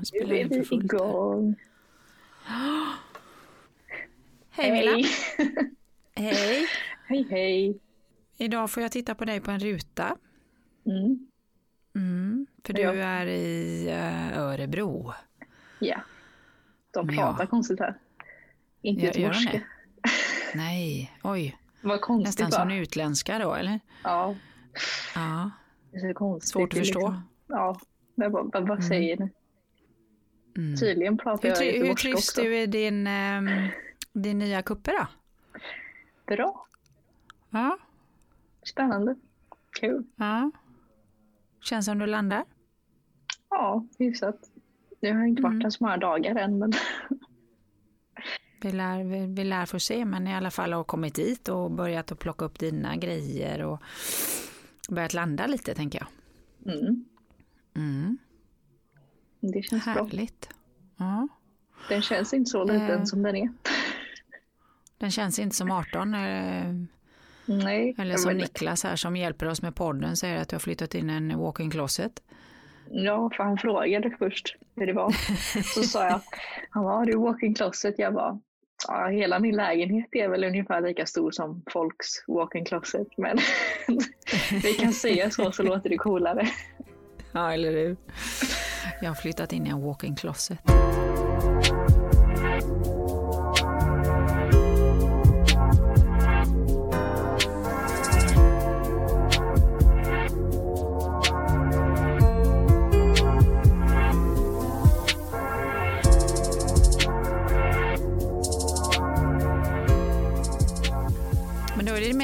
Han Nu spelar in för vi fullt. igång. Hej Milla! Hej. Hej! hej, hej. Idag får jag titta på dig på en ruta. Mm. Mm, för du Ja. är i eh, Örebro. Ja. De Ja. pratar konstigt här. Inte göteborgska. Nej, oj. Vad konstigt Nästan va? som utländska då, eller? Ja, Ja, det är så konstigt. svårt att förstå. Liksom, ja, men vad, vad, vad säger ni? Mm. Tydligen pratar Hur, jag tri- hur göteborgska trivs också. du i din, ehm, din nya kuppe då? Bra. Ja, Spännande. Kul. ja. Känns som du landar? Ja, hyfsat. Nu har jag inte varit Mm. så många dagar än, men Vi lär, vi, vi lär få se, men i alla fall har kommit dit och börjat att plocka upp dina grejer och börjat landa lite tänker jag. mm, Mm, det känns bra. härligt. Ja. Den känns inte så liten Eh. som den är. Den känns inte som 18. eh, Nej, Eller som Niklas här som hjälper oss med podden säger att du har flyttat in en walk-in closet. Ja, för han frågade först hur det var. Så sa jag, han var du walk-in closet? Jag bara, ja, hela min lägenhet är väl ungefär lika stor som folks walk-in closet. Men vi kan säga så så låter det coolare. Ja, eller hur? Jag har flyttat in i en walk-in closet.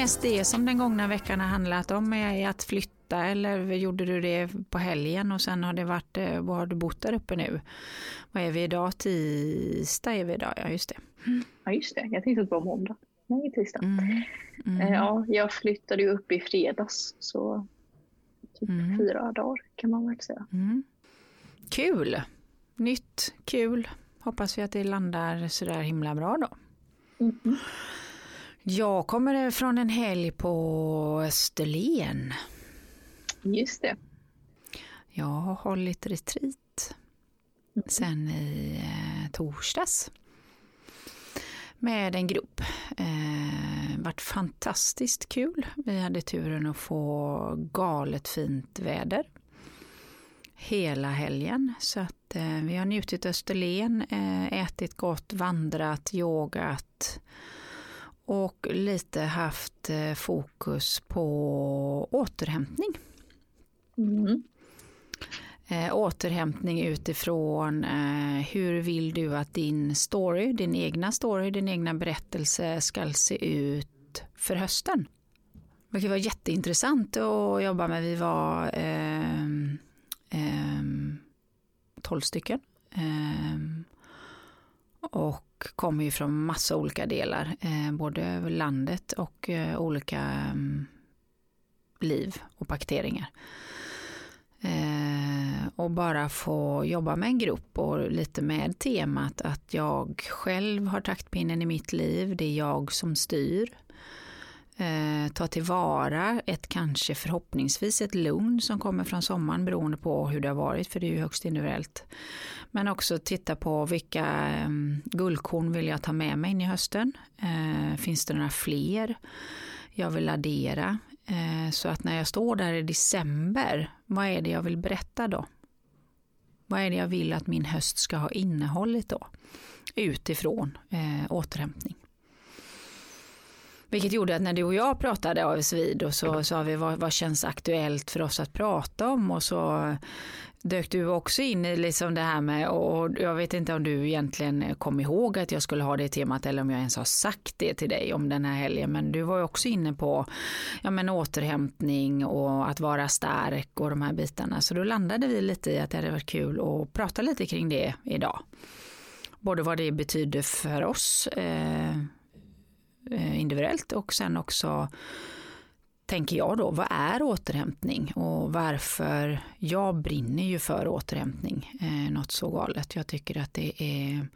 Mest det som den gångna veckan har handlat om, är att flytta eller gjorde du det på helgen och sen har det varit, eh, var har du bott där uppe nu? Vad är vi idag? Tisdag är vi idag, ja just det. Ja, just det. Jag tänkte att det var måndag. Nej, tisdag. Mm. Mm. Eh, Ja, jag flyttade ju upp i fredags, så typ Mm. fyra dagar kan man väl säga. Mm. Kul! Nytt, kul. Hoppas vi att det landar sådär himla bra då. Mhm. Jag kommer från en helg på Österlen. Just det. Jag har hållit retreat sen i eh, torsdags med en grupp. Eh, vart fantastiskt kul. Vi hade turen att få galet fint väder hela helgen. Så att eh, vi har njutit Österlen, eh, ätit gott, vandrat, yogat och lite haft eh, fokus på återhämtning. Mm. Eh, återhämtning utifrån eh, hur vill du att din story, din egna story, din egna berättelse ska se ut för hösten. Det var jätteintressant att jobba med. Vi var ehm, ehm, 12 stycken. Och kommer ju från massa olika delar, eh, både över landet och eh, olika mm, liv och bakterier. Eh, och bara få jobba med en grupp och lite med temat att jag själv har taktpinnen i mitt liv, det är jag som styr. Eh, ta tillvara ett kanske förhoppningsvis ett lugn som kommer från sommaren beroende på hur det har varit, för det är ju högst individuellt. Men också titta på vilka eh, guldkorn vill jag ta med mig in i hösten. Eh, finns det några fler jag vill addera? Eh, så att när jag står där i december, vad är det jag vill berätta då? Vad är det jag vill att min höst ska ha innehållit då? Utifrån eh, återhämtning. Vilket gjorde att när du och jag pratade av oss vid och så sa vi vad, vad känns aktuellt för oss att prata om och så dök du också in i liksom det här med och jag vet inte om du egentligen kom ihåg att jag skulle ha det temat eller om jag ens har sagt det till dig om den här helgen men du var ju också inne på ja, men återhämtning och att vara stark och de här bitarna så då landade vi lite i att det hade varit kul att prata lite kring det idag. Både vad det betyder för oss eh, individuellt och sen också tänker jag då, vad är återhämtning och varför jag brinner ju för återhämtning, eh, något så galet. Jag tycker att det är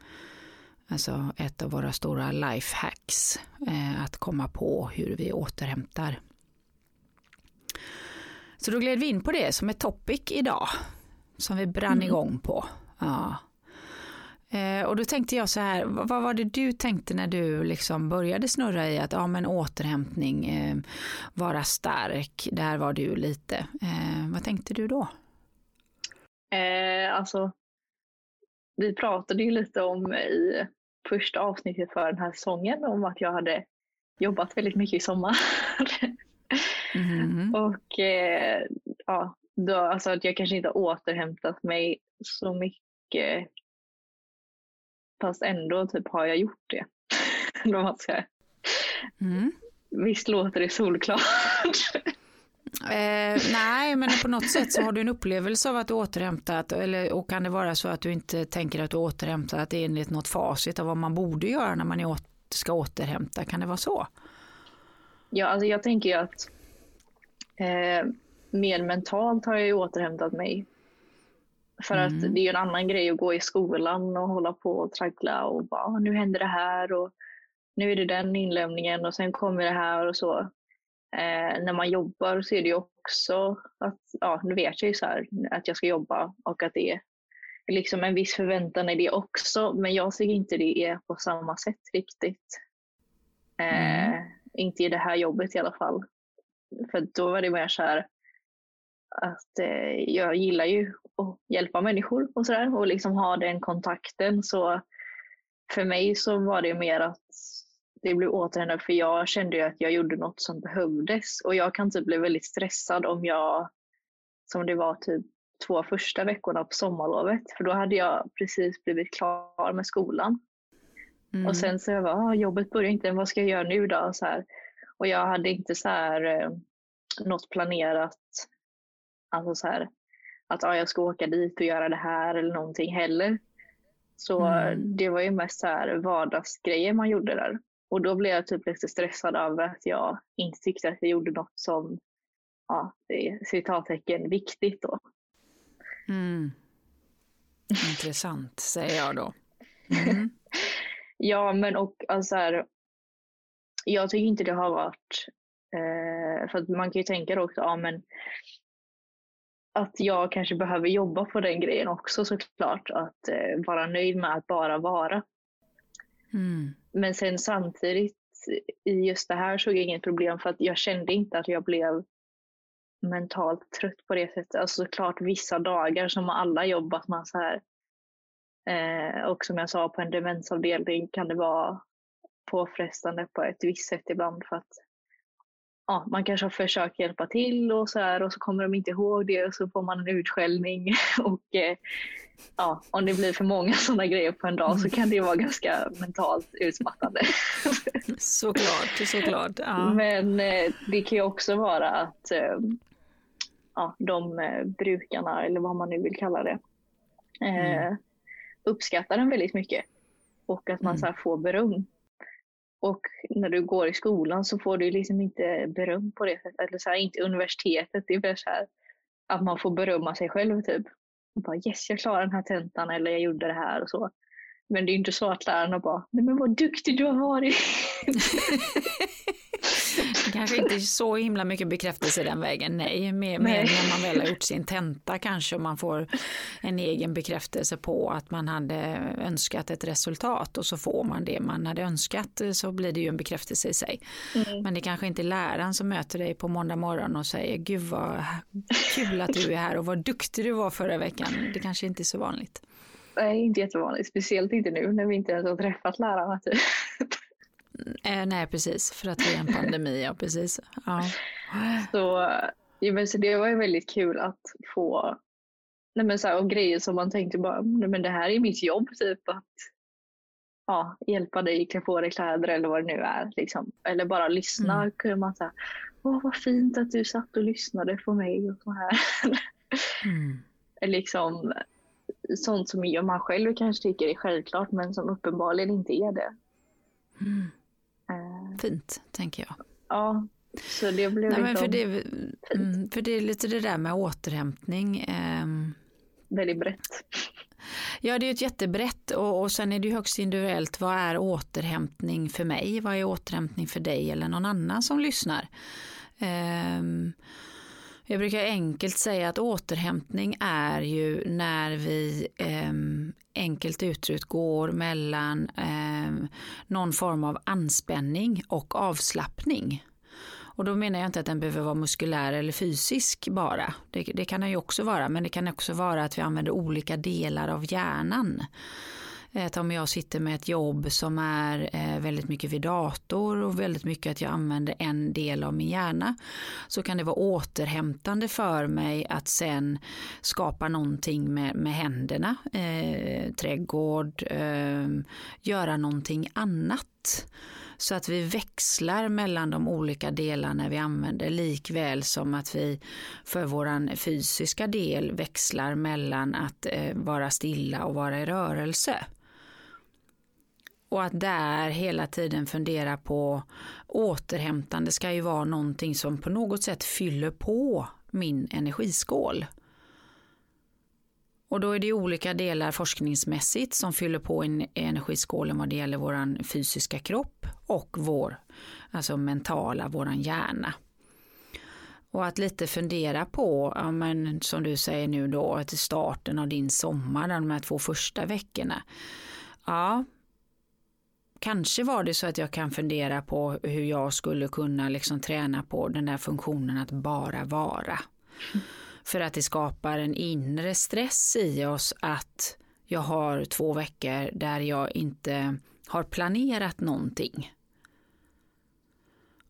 alltså ett av våra stora lifehacks, eh, att komma på hur vi återhämtar. Så då gled vi in på det som ett topic idag, som vi brann Mm. igång på. Ja. Eh, och då tänkte jag så här, vad, vad var det du tänkte när du liksom började snurra i att ja, men återhämtning, eh, vara stark, där var du lite. Eh, vad tänkte du då? Eh, alltså, vi pratade ju lite om i första avsnittet för den här säsongen om att jag hade jobbat väldigt mycket i sommar. Mm. och eh, ja, då, alltså att jag kanske inte återhämtat mig så mycket. Fast ändå typ har jag gjort det. man ska. Mm. Visst låter det solklart? Eh, nej, men på något sätt så har du en upplevelse av att du återhämtat eller, och kan det vara så att du inte tänker att du återhämtat enligt något facit av vad man borde göra när man ska återhämta? Kan det vara så? Ja, alltså jag tänker ju att eh, mer mentalt har jag ju återhämtat mig. För mm. att det är ju en annan grej att gå i skolan och hålla på och traggla och bara ah, nu händer det här och nu är det den inlämningen och sen kommer det här och så. Eh, när man jobbar så är det ju också att, ja nu vet jag ju så här, att jag ska jobba och att det är liksom en viss förväntan i det också men jag ser inte det på samma sätt riktigt. Eh, mm. Inte i det här jobbet i alla fall. För då var det mer så här att eh, jag gillar ju att hjälpa människor och sådär och liksom ha den kontakten. Så för mig så var det mer att det blev återhämtat för jag kände ju att jag gjorde något som behövdes och jag kan typ bli väldigt stressad om jag, som det var typ två första veckorna på sommarlovet, för då hade jag precis blivit klar med skolan. Mm. Och sen så jag bara, ah, jobbet börjar inte, vad ska jag göra nu då? Så här. Och jag hade inte så här eh, något planerat, alltså så här, att ah, jag ska åka dit och göra det här eller någonting heller. Så mm. det var ju mest så här vardagsgrejer man gjorde där. Och då blev jag typ lite stressad över att jag inte tyckte att jag gjorde något som, ja, citattecken, viktigt då. Mm. Intressant, säger jag då. Mm. ja, men och alltså här, jag tycker inte det har varit, eh, för att man kan ju tänka då också, ja men att jag kanske behöver jobba på den grejen också såklart. Att eh, vara nöjd med att bara vara. Mm. Men sen samtidigt i just det här såg jag inget problem för att jag kände inte att jag blev mentalt trött på det sättet. Alltså såklart vissa dagar som alla jobbat man så här. Eh, och som jag sa på en demensavdelning kan det vara påfrestande på ett visst sätt ibland för att ja, man kanske har försökt hjälpa till och så här och så kommer de inte ihåg det och så får man en utskällning. och eh, ja, om det blir för många sådana grejer på en dag så kan det vara ganska mentalt utmattande. såklart, såklart. Ja. Men eh, det kan ju också vara att eh, ja, de brukarna, eller vad man nu vill kalla det, mm. uppskattar den väldigt mycket. Och att man mm. så får beröm och när du går i skolan så får du liksom inte beröm på det sättet. Eller så här, inte universitetet. Det är mer så här, att man får berömma sig själv typ. Och bara yes, jag klarade den här tentan eller jag gjorde det här och så. Men det är inte så att lärarna bara, nej men vad duktig du har varit. kanske inte så himla mycket bekräftelse den vägen, nej. Mer, nej. när man väl har gjort sin tenta kanske och man får en egen bekräftelse på att man hade önskat ett resultat och så får man det man hade önskat så blir det ju en bekräftelse i sig. Mm. Men det kanske inte är läraren som möter dig på måndag morgon och säger gud vad kul att du är här och vad duktig du var förra veckan. Det kanske inte är så vanligt. Nej, inte jättevanligt. Speciellt inte nu när vi inte ens har träffat lärarna. Typ. Eh, nej, precis, för att det är en pandemi, ja precis. Ja. Så, ja, men så det var ju väldigt kul att få nej, men så här, och grejer som man tänkte bara, nej, men det här är mitt jobb typ att ja, hjälpa dig klä på dig kläder eller vad det nu är. Liksom. Eller bara lyssna. Mm. Kunde man säga, åh vad fint att du satt och lyssnade på mig och så här. Mm. liksom sånt som man själv kanske tycker är självklart men som uppenbarligen inte är det. Mm. Fint, tänker jag. Ja, så det blev Nej, men för, det, mm, för det är lite det där med återhämtning. Um, Väldigt brett. Ja, det är ett jättebrett och, och sen är det ju högst individuellt. Vad är återhämtning för mig? Vad är återhämtning för dig eller någon annan som lyssnar? Um, jag brukar enkelt säga att återhämtning är ju när vi eh, enkelt uttryckt går mellan eh, någon form av anspänning och avslappning. Och då menar jag inte att den behöver vara muskulär eller fysisk bara. Det, det kan den ju också vara, men det kan också vara att vi använder olika delar av hjärnan. Att om jag sitter med ett jobb som är eh, väldigt mycket vid dator och väldigt mycket att jag använder en del av min hjärna så kan det vara återhämtande för mig att sen skapa någonting med, med händerna, eh, trädgård, eh, göra någonting annat. Så att vi växlar mellan de olika delarna vi använder likväl som att vi för våran fysiska del växlar mellan att eh, vara stilla och vara i rörelse. Och att där hela tiden fundera på återhämtande ska ju vara någonting som på något sätt fyller på min energiskål. Och då är det olika delar forskningsmässigt som fyller på en energiskålen vad det gäller vår fysiska kropp och vår alltså mentala, våran hjärna. Och att lite fundera på, ja, men som du säger nu då, att starten av din sommar, de här två första veckorna. Ja, kanske var det så att jag kan fundera på hur jag skulle kunna liksom träna på den där funktionen att bara vara. Mm. För att det skapar en inre stress i oss att jag har två veckor där jag inte har planerat någonting.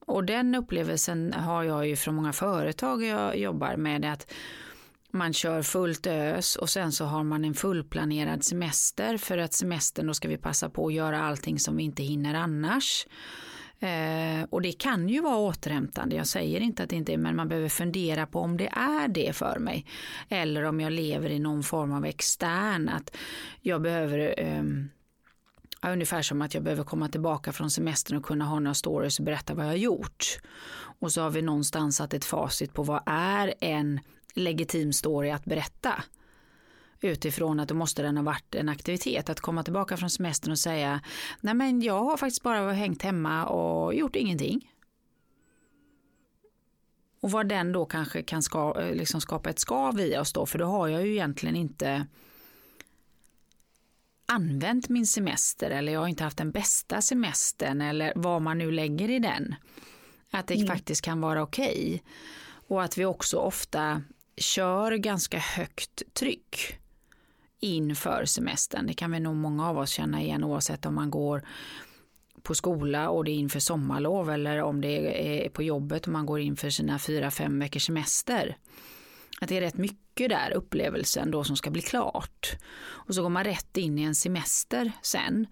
Och den upplevelsen har jag ju från många företag jag jobbar med. att man kör fullt ös och sen så har man en fullplanerad semester för att semestern då ska vi passa på att göra allting som vi inte hinner annars. Eh, och det kan ju vara återhämtande, jag säger inte att det inte är, men man behöver fundera på om det är det för mig. Eller om jag lever i någon form av extern, att jag behöver eh, Ungefär som att jag behöver komma tillbaka från semestern och kunna ha några stories och berätta vad jag har gjort. Och så har vi någonstans satt ett facit på vad är en legitim story att berätta. Utifrån att då måste den ha varit en aktivitet. Att komma tillbaka från semestern och säga nej men jag har faktiskt bara hängt hemma och gjort ingenting. Och vad den då kanske kan ska, liksom skapa ett skav i oss då, för då har jag ju egentligen inte använt min semester eller jag har inte haft den bästa semestern eller vad man nu lägger i den. Att det mm. faktiskt kan vara okej. Okay. Och att vi också ofta kör ganska högt tryck inför semestern. Det kan vi nog många av oss känna igen oavsett om man går på skola och det är inför sommarlov eller om det är på jobbet och man går in för sina fyra, fem veckors semester. Att det är rätt mycket där upplevelsen då som ska bli klart. Och så går man rätt in i en semester sen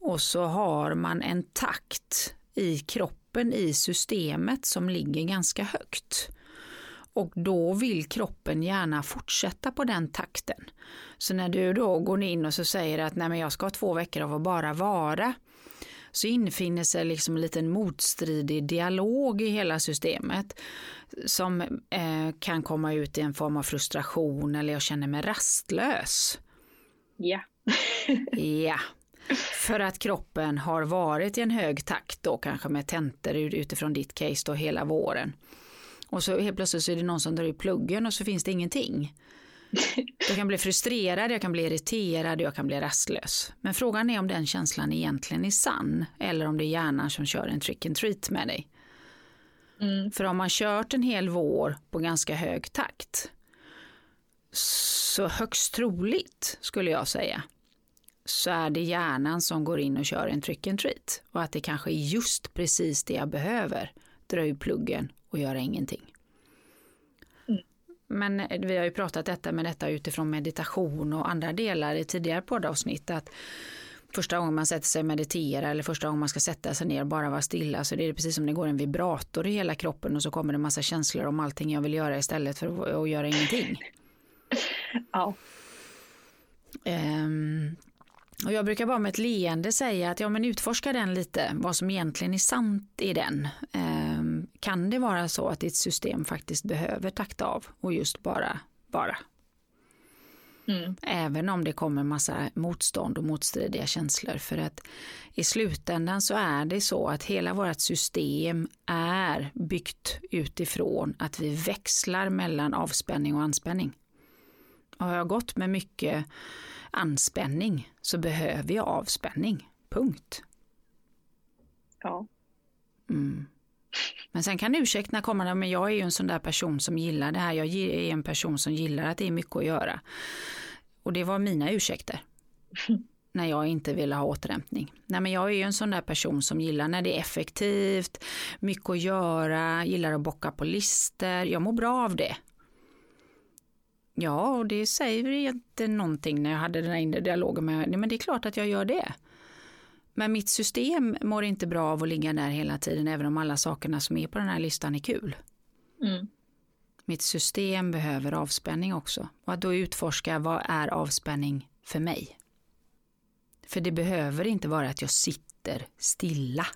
och så har man en takt i kroppen, i systemet som ligger ganska högt. Och då vill kroppen gärna fortsätta på den takten. Så när du då går in och så säger att nej men jag ska ha två veckor av att bara vara så infinner sig liksom en liten motstridig dialog i hela systemet som eh, kan komma ut i en form av frustration eller jag känner mig rastlös. Ja. ja. För att kroppen har varit i en hög takt då kanske med tentor utifrån ditt case då hela våren. Och så helt plötsligt så är det någon som drar i pluggen och så finns det ingenting. Jag kan bli frustrerad, jag kan bli irriterad, jag kan bli rastlös. Men frågan är om den känslan egentligen är sann eller om det är hjärnan som kör en trick and treat med dig. Mm. För har man kört en hel vår på ganska hög takt så högst troligt skulle jag säga så är det hjärnan som går in och kör en trick and treat och att det kanske är just precis det jag behöver. Dra pluggen och göra ingenting. Mm. Men eh, vi har ju pratat detta med detta utifrån meditation och andra delar i tidigare poddavsnitt. Att första gången man sätter sig och mediterar eller första gången man ska sätta sig ner och bara vara stilla så det är precis som det går en vibrator i hela kroppen och så kommer det massa känslor om allting jag vill göra istället för att göra ingenting. ja. Um, och jag brukar bara med ett leende säga att ja men utforska den lite, vad som egentligen är sant i den. Um, kan det vara så att ditt system faktiskt behöver takta av och just bara, bara Mm. Även om det kommer massa motstånd och motstridiga känslor. För att i slutändan så är det så att hela vårt system är byggt utifrån att vi växlar mellan avspänning och anspänning. Och har jag gått med mycket anspänning så behöver jag avspänning. Punkt. Ja. Mm. Men sen kan ursäkterna komma, men jag är ju en sån där person som gillar det här. Jag är en person som gillar att det är mycket att göra. Och det var mina ursäkter. när jag inte ville ha återhämtning. Nej, men jag är ju en sån där person som gillar när det är effektivt, mycket att göra, gillar att bocka på lister. Jag mår bra av det. Ja, och det säger inte någonting när jag hade den här inre dialogen med, nej men det är klart att jag gör det. Men mitt system mår inte bra av att ligga där hela tiden, även om alla sakerna som är på den här listan är kul. Mm. Mitt system behöver avspänning också. Och att då utforska vad är avspänning för mig? För det behöver inte vara att jag sitter stilla.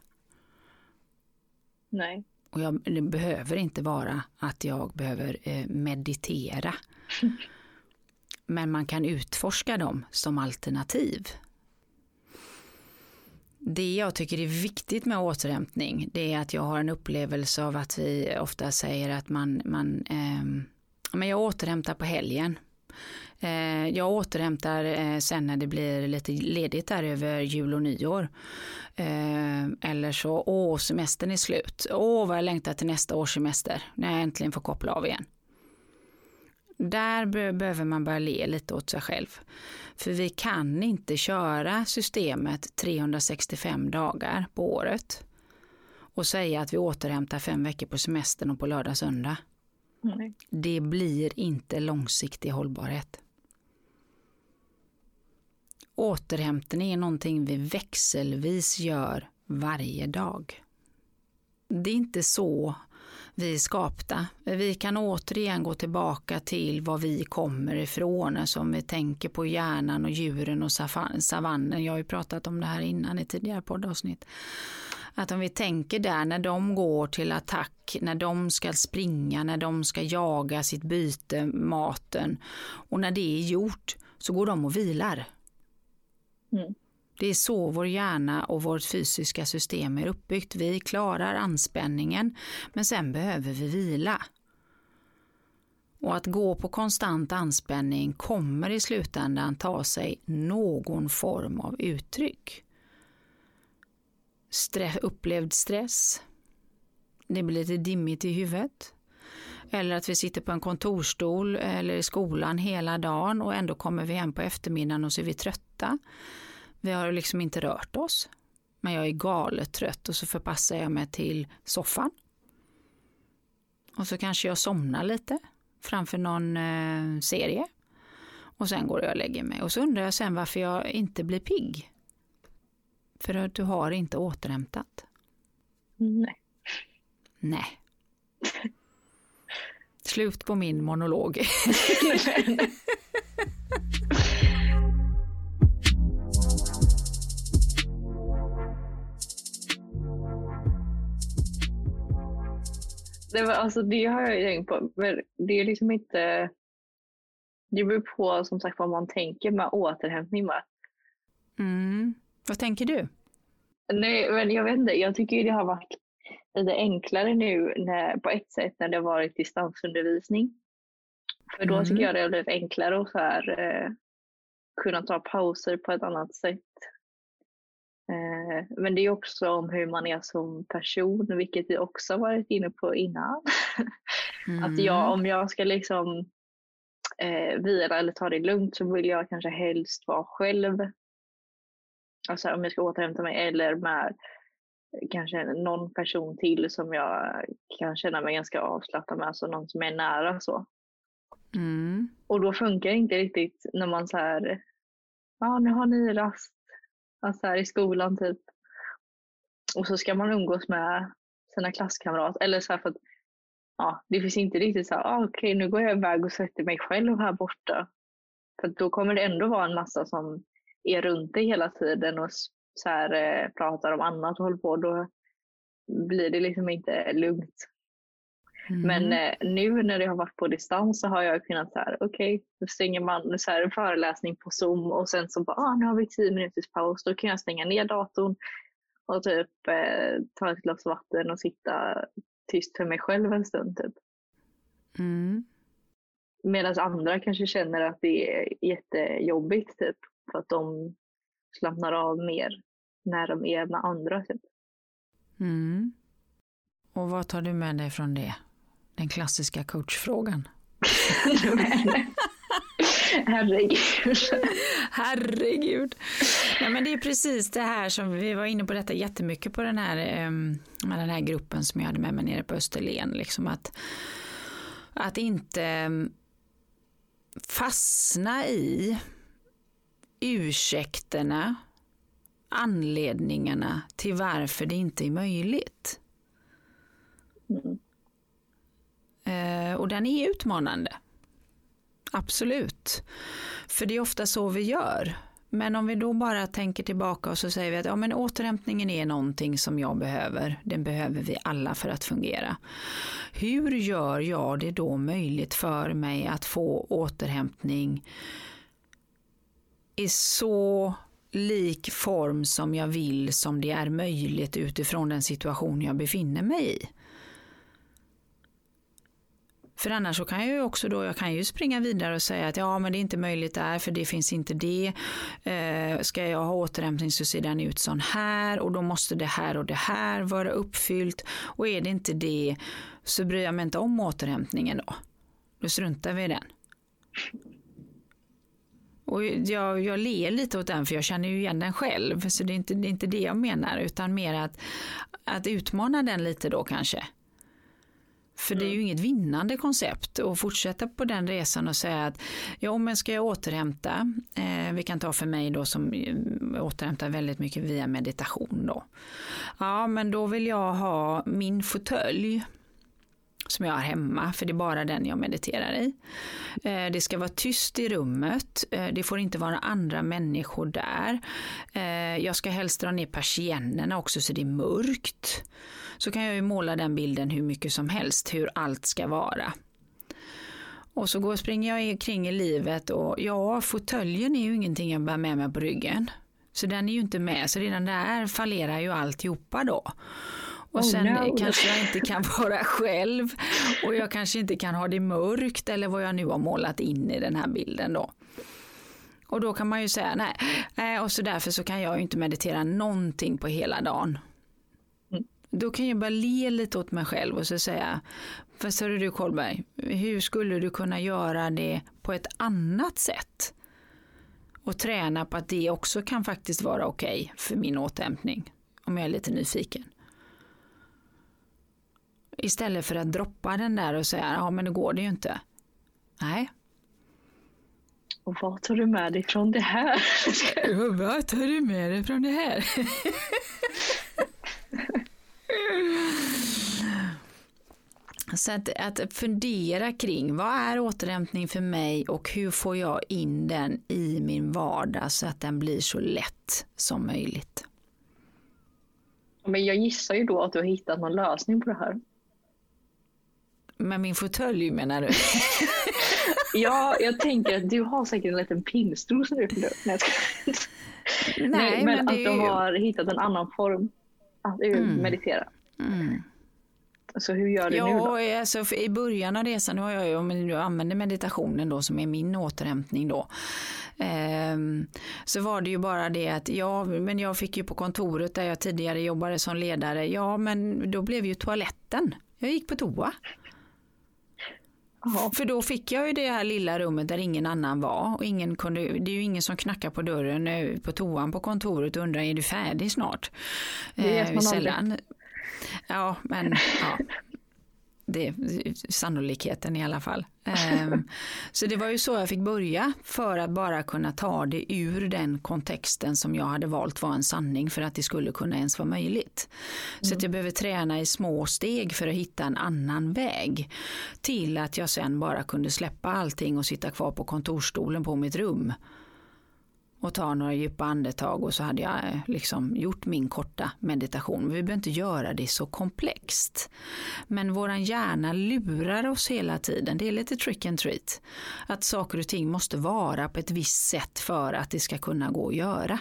Nej. Och jag, det behöver inte vara att jag behöver eh, meditera. Men man kan utforska dem som alternativ. Det jag tycker är viktigt med återhämtning det är att jag har en upplevelse av att vi ofta säger att man, man eh, men jag återhämtar på helgen. Eh, jag återhämtar eh, sen när det blir lite ledigt där över jul och nyår. Eh, eller så, åh semestern är slut. Åh vad jag längtar till nästa års semester när jag äntligen får koppla av igen. Där behöver man börja le lite åt sig själv. För vi kan inte köra systemet 365 dagar på året och säga att vi återhämtar fem veckor på semestern och på lördag söndag. Mm. Det blir inte långsiktig hållbarhet. Återhämtning är någonting vi växelvis gör varje dag. Det är inte så vi är skapta. Vi kan återigen gå tillbaka till var vi kommer ifrån, alltså om vi tänker på hjärnan och djuren och savannen. Jag har ju pratat om det här innan i tidigare poddavsnitt. Att om vi tänker där när de går till attack, när de ska springa, när de ska jaga sitt byte, maten och när det är gjort så går de och vilar. Mm. Det är så vår hjärna och vårt fysiska system är uppbyggt. Vi klarar anspänningen men sen behöver vi vila. Och att gå på konstant anspänning kommer i slutändan ta sig någon form av uttryck. Stress, upplevd stress, det blir lite dimmigt i huvudet. Eller att vi sitter på en kontorstol eller i skolan hela dagen och ändå kommer vi hem på eftermiddagen och så är vi trötta. Vi har liksom inte rört oss. Men jag är galet trött och så förpassar jag mig till soffan. Och så kanske jag somnar lite framför någon eh, serie. Och sen går jag och lägger mig. Och så undrar jag sen varför jag inte blir pigg. För att du har inte återhämtat. Nej. Nej. Slut på min monolog. Det, var, alltså, det har jag tänkt på. Men det är liksom inte... Det beror på som sagt vad man tänker med återhämtning med. Mm. Vad tänker du? Nej, men jag vet inte. Jag tycker det har varit lite enklare nu när, på ett sätt när det har varit distansundervisning. För då mm. tycker jag det har blivit enklare att så här, eh, kunna ta pauser på ett annat sätt. Eh, men det är också om hur man är som person, vilket vi också varit inne på innan. Mm. att jag, om jag ska liksom eh, vila eller ta det lugnt så vill jag kanske helst vara själv. Alltså om jag ska återhämta mig eller med kanske någon person till som jag kan känna mig ganska avslappnad med, alltså någon som är nära så. Mm. Och då funkar det inte riktigt när man så här, ja ah, nu har ni rast, Alltså här i skolan typ. Och så ska man umgås med sina klasskamrater. Eller så här för att ja, det finns inte riktigt så här, ah, okej okay, nu går jag iväg och sätter mig själv här borta. För då kommer det ändå vara en massa som är runt dig hela tiden och så här, eh, pratar om annat och håller på. Då blir det liksom inte lugnt. Mm. Men eh, nu när det har varit på distans så har jag kunnat så här, okej, okay, då stänger man så här, en föreläsning på Zoom och sen så bara, ah, nu har vi tio minuters paus, då kan jag stänga ner datorn och typ eh, ta ett glas vatten och sitta tyst för mig själv en stund typ. Mm. Medan andra kanske känner att det är jättejobbigt typ för att de slappnar av mer när de är med andra. Typ. Mm. Och vad tar du med dig från det? Den klassiska coachfrågan. Herregud. Herregud. Nej, men det är precis det här som vi var inne på detta jättemycket på den här, med den här gruppen som jag hade med mig nere på Österlen. Liksom att, att inte fastna i ursäkterna, anledningarna till varför det inte är möjligt. Mm. Eh, Eh, och den är utmanande. Absolut. För det är ofta så vi gör. Men om vi då bara tänker tillbaka och så säger vi att ja, men återhämtningen är någonting som jag behöver. Den behöver vi alla för att fungera. Hur gör jag det då möjligt för mig att få återhämtning i så lik form som jag vill som det är möjligt utifrån den situation jag befinner mig i? För annars så kan jag ju också då, jag kan ju springa vidare och säga att ja men det är inte möjligt där för det finns inte det. Eh, ska jag ha återhämtning så ser den ut sån här och då måste det här och det här vara uppfyllt. Och är det inte det så bryr jag mig inte om återhämtningen då. Då struntar vi i den. Och jag, jag ler lite åt den för jag känner ju igen den själv. Så det är inte det, är inte det jag menar utan mer att, att utmana den lite då kanske. För det är ju mm. inget vinnande koncept att fortsätta på den resan och säga att ja men ska jag återhämta, eh, vi kan ta för mig då som eh, återhämtar väldigt mycket via meditation då. Ja men då vill jag ha min fåtölj som jag har hemma, för det är bara den jag mediterar i. Eh, det ska vara tyst i rummet, eh, det får inte vara andra människor där. Eh, jag ska helst dra ner persiennerna också så det är mörkt så kan jag ju måla den bilden hur mycket som helst, hur allt ska vara. Och så går, springer jag kring i livet och ja, fåtöljen är ju ingenting jag bär med mig på ryggen. Så den är ju inte med, så redan där fallerar ju alltihopa då. Och oh, sen no. kanske jag inte kan vara själv och jag kanske inte kan ha det mörkt eller vad jag nu har målat in i den här bilden då. Och då kan man ju säga nej, och så därför så kan jag inte meditera någonting på hela dagen. Då kan jag bara le lite åt mig själv och så säga, fast hörru du Kolberg, hur skulle du kunna göra det på ett annat sätt? Och träna på att det också kan faktiskt vara okej okay för min återhämtning, om jag är lite nyfiken. Istället för att droppa den där och säga, ja men det går det ju inte. Nej. Och vad tar du med dig från det här? vad tar du med dig från det här? Så att, att fundera kring vad är återhämtning för mig och hur får jag in den i min vardag så att den blir så lätt som möjligt. Men jag gissar ju då att du har hittat någon lösning på det här. Med min fåtölj menar du? ja, jag tänker att du har säkert en liten pinnstol som du Nej, Nej, men, men att du har hittat en annan form att mm. meditera. Mm. Alltså hur gör du ja, nu då? Alltså, i början av resan, nu har jag ju, om du använder meditationen då som är min återhämtning då. Eh, så var det ju bara det att ja, men jag fick ju på kontoret där jag tidigare jobbade som ledare, ja men då blev ju toaletten. Jag gick på toa. För då fick jag ju det här lilla rummet där ingen annan var och ingen kunde, det är ju ingen som knackar på dörren på toan på kontoret och undrar är du färdig snart? Det är eh, sällan. Ja, men ja. Det är sannolikheten i alla fall. Um, så det var ju så jag fick börja för att bara kunna ta det ur den kontexten som jag hade valt var en sanning för att det skulle kunna ens vara möjligt. Så att mm. jag behöver träna i små steg för att hitta en annan väg till att jag sen bara kunde släppa allting och sitta kvar på kontorstolen på mitt rum och ta några djupa andetag och så hade jag eh, liksom gjort min korta meditation. Vi behöver inte göra det så komplext. Men våran hjärna lurar oss hela tiden. Det är lite trick and treat. Att saker och ting måste vara på ett visst sätt för att det ska kunna gå att göra.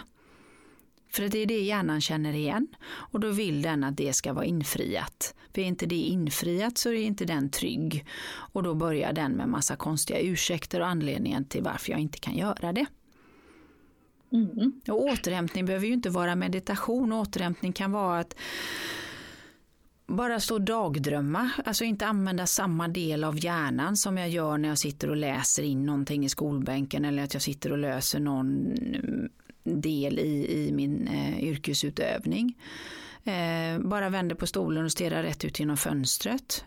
För det är det hjärnan känner igen och då vill den att det ska vara infriat. För är inte det infriat så är inte den trygg och då börjar den med massa konstiga ursäkter och anledningen till varför jag inte kan göra det. Mm. Och återhämtning behöver ju inte vara meditation, återhämtning kan vara att bara stå och dagdrömma, alltså inte använda samma del av hjärnan som jag gör när jag sitter och läser in någonting i skolbänken eller att jag sitter och löser någon del i, i min eh, yrkesutövning. Eh, bara vänder på stolen och stirrar rätt ut genom fönstret.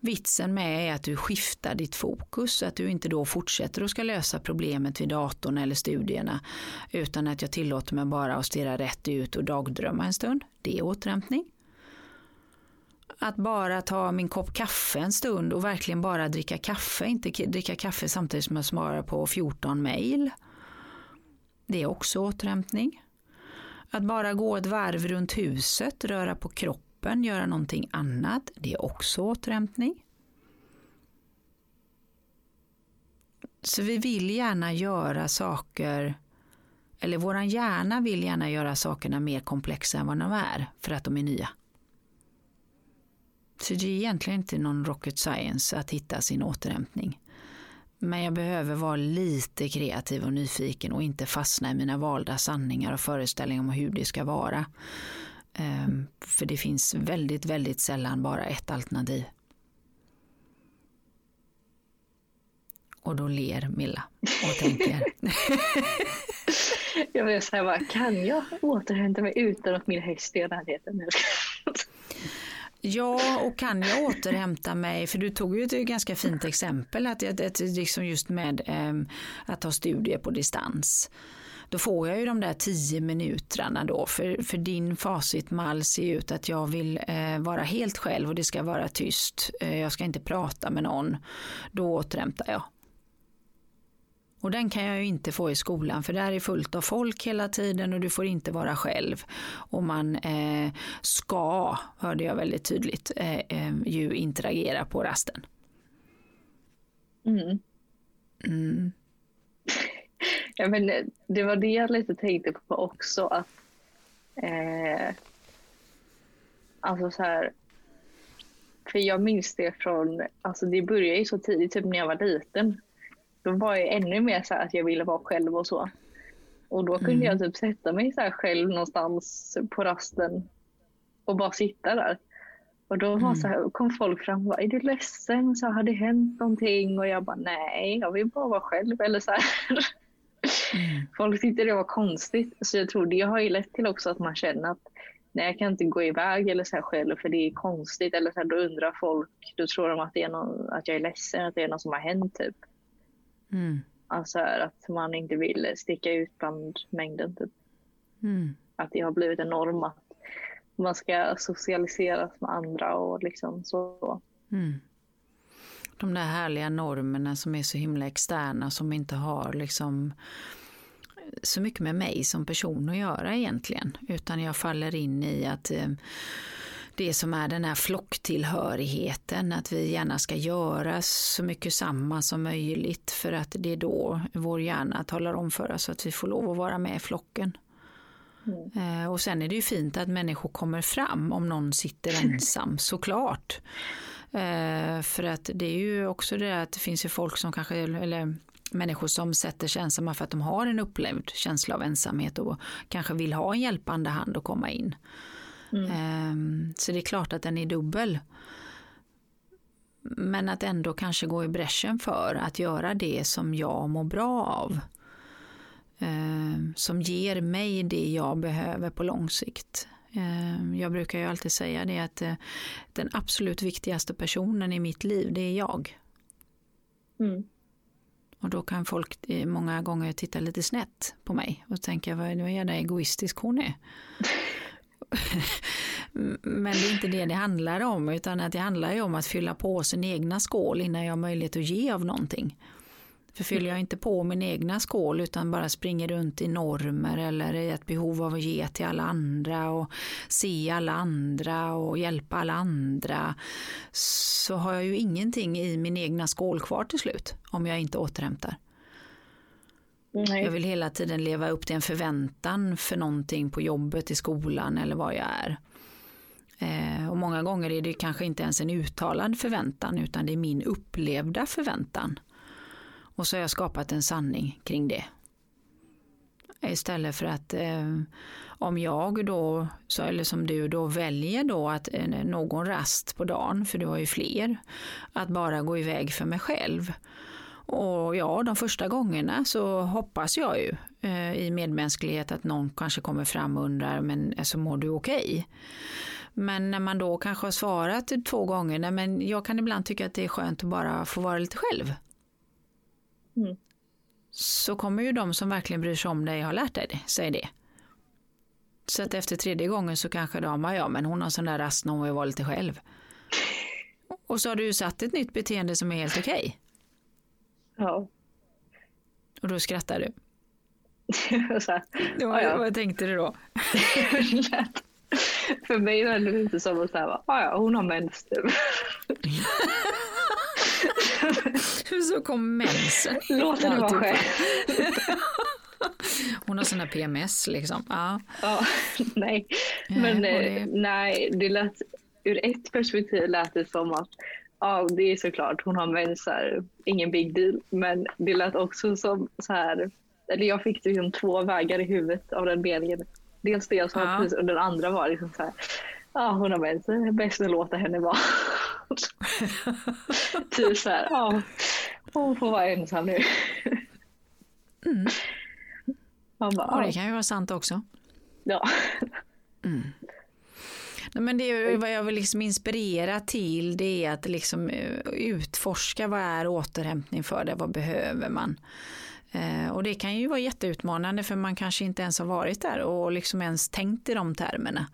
Vitsen med är att du skiftar ditt fokus, att du inte då fortsätter och ska lösa problemet vid datorn eller studierna, utan att jag tillåter mig bara att stirra rätt ut och dagdrömma en stund. Det är återhämtning. Att bara ta min kopp kaffe en stund och verkligen bara dricka kaffe, inte dricka kaffe samtidigt som jag svarar på 14 mejl. Det är också återhämtning. Att bara gå ett varv runt huset, röra på kroppen, göra någonting annat, det är också återhämtning. Så vi vill gärna göra saker, eller våran hjärna vill gärna göra sakerna mer komplexa än vad de är, för att de är nya. Så det är egentligen inte någon rocket science att hitta sin återhämtning. Men jag behöver vara lite kreativ och nyfiken och inte fastna i mina valda sanningar och föreställningar om hur det ska vara. Um, för det finns väldigt, väldigt sällan bara ett alternativ. Och då ler Milla och tänker. jag vill säga bara, kan jag återhämta mig utan att min häst är i närheten? Ja, och kan jag återhämta mig, för du tog ju ett ganska fint exempel, att, att, att liksom just med um, att ha studier på distans. Då får jag ju de där tio minuterna då, för, för din facitmall ser ut att jag vill eh, vara helt själv och det ska vara tyst, eh, jag ska inte prata med någon. Då återhämtar jag. Och den kan jag ju inte få i skolan för där är fullt av folk hela tiden och du får inte vara själv. Och man eh, ska, hörde jag väldigt tydligt, eh, eh, ju interagera på rasten. Mm. Mm. Ja, men det var det jag lite tänkte på också att eh, alltså så här för jag minns det från, alltså det började ju så tidigt, typ när jag var liten då var jag ännu mer så att jag ville vara själv och så. Och då kunde mm. jag typ sätta mig så själv någonstans på rasten och bara sitta där. Och då var mm. så här, kom folk fram och bara, är du ledsen? Så har det hänt någonting? Och jag bara, nej, jag vill bara vara själv. Eller så mm. Folk tyckte det var konstigt. Så jag tror det har ju lett till också att man känner att nej, jag kan inte gå iväg eller så här själv för det är konstigt. Eller så här, då undrar folk, då tror de att, det är någon, att jag är ledsen, att det är något som har hänt typ. Mm. Alltså att man inte vill sticka ut bland mängden. Typ. Mm. Att det har blivit en norm att man ska socialiseras med andra och liksom så. Mm. De där härliga normerna som är så himla externa som inte har liksom så mycket med mig som person att göra egentligen. Utan jag faller in i att eh, det som är den här flocktillhörigheten, att vi gärna ska göra så mycket samma som möjligt för att det är då vår hjärna talar om för oss att vi får lov att vara med i flocken. Mm. Eh, och sen är det ju fint att människor kommer fram om någon sitter ensam, såklart. Eh, för att det är ju också det att det finns ju folk som kanske, eller människor som sätter sig ensamma för att de har en upplevd känsla av ensamhet och kanske vill ha en hjälpande hand att komma in. Mm. Ehm, så det är klart att den är dubbel. Men att ändå kanske gå i bräschen för att göra det som jag mår bra av. Ehm, som ger mig det jag behöver på lång sikt. Ehm, jag brukar ju alltid säga det att eh, den absolut viktigaste personen i mitt liv, det är jag. Mm. Och då kan folk eh, många gånger titta lite snett på mig och tänka vad, vad jävla egoistisk hon är. Men det är inte det det handlar om, utan att det handlar ju om att fylla på sin egna skål innan jag har möjlighet att ge av någonting. För fyller jag inte på min egna skål utan bara springer runt i normer eller i ett behov av att ge till alla andra och se alla andra och hjälpa alla andra så har jag ju ingenting i min egna skål kvar till slut om jag inte återhämtar. Nej. Jag vill hela tiden leva upp till en förväntan för någonting på jobbet, i skolan eller vad jag är. Eh, och många gånger är det kanske inte ens en uttalad förväntan utan det är min upplevda förväntan. Och så har jag skapat en sanning kring det. Istället för att eh, om jag då, så, eller som du då väljer då att eh, någon rast på dagen, för du har ju fler, att bara gå iväg för mig själv. Och ja, de första gångerna så hoppas jag ju eh, i medmänsklighet att någon kanske kommer fram och undrar, men alltså, mår du okej? Okay? Men när man då kanske har svarat två gånger, nej, men jag kan ibland tycka att det är skönt att bara få vara lite själv. Mm. Så kommer ju de som verkligen bryr sig om dig har lärt dig det, säg det. Så att efter tredje gången så kanske de, ja men hon har sån där rast när hon vill vara lite själv. Och så har du ju satt ett nytt beteende som är helt okej. Okay. Ja. Och då skrattar du. så här, ja, ja. Vad tänkte du då? För mig var det lite som att säga, ja, hon har mens. så kom mensen. Låt henne vara själv. Hon har sån här PMS liksom. Ja. ja nej, men det... Eh, nej, det lät, ur ett perspektiv lät det som att ja, det är såklart, hon har mens, ingen big deal. Men det lät också som så här, eller jag fick liksom två vägar i huvudet av den meningen. Dels det jag sa ja. precis och den andra var liksom så här, ja hon har är bäst att låta henne vara. typ så här, ja hon får vara ensam nu. mm. bara, och det kan ju vara sant också. Ja. Mm. Men det är vad jag vill liksom inspirera till det är att liksom eh, utforska vad är återhämtning för det, vad behöver man? Eh, och det kan ju vara jätteutmanande för man kanske inte ens har varit där och liksom ens tänkt i de termerna.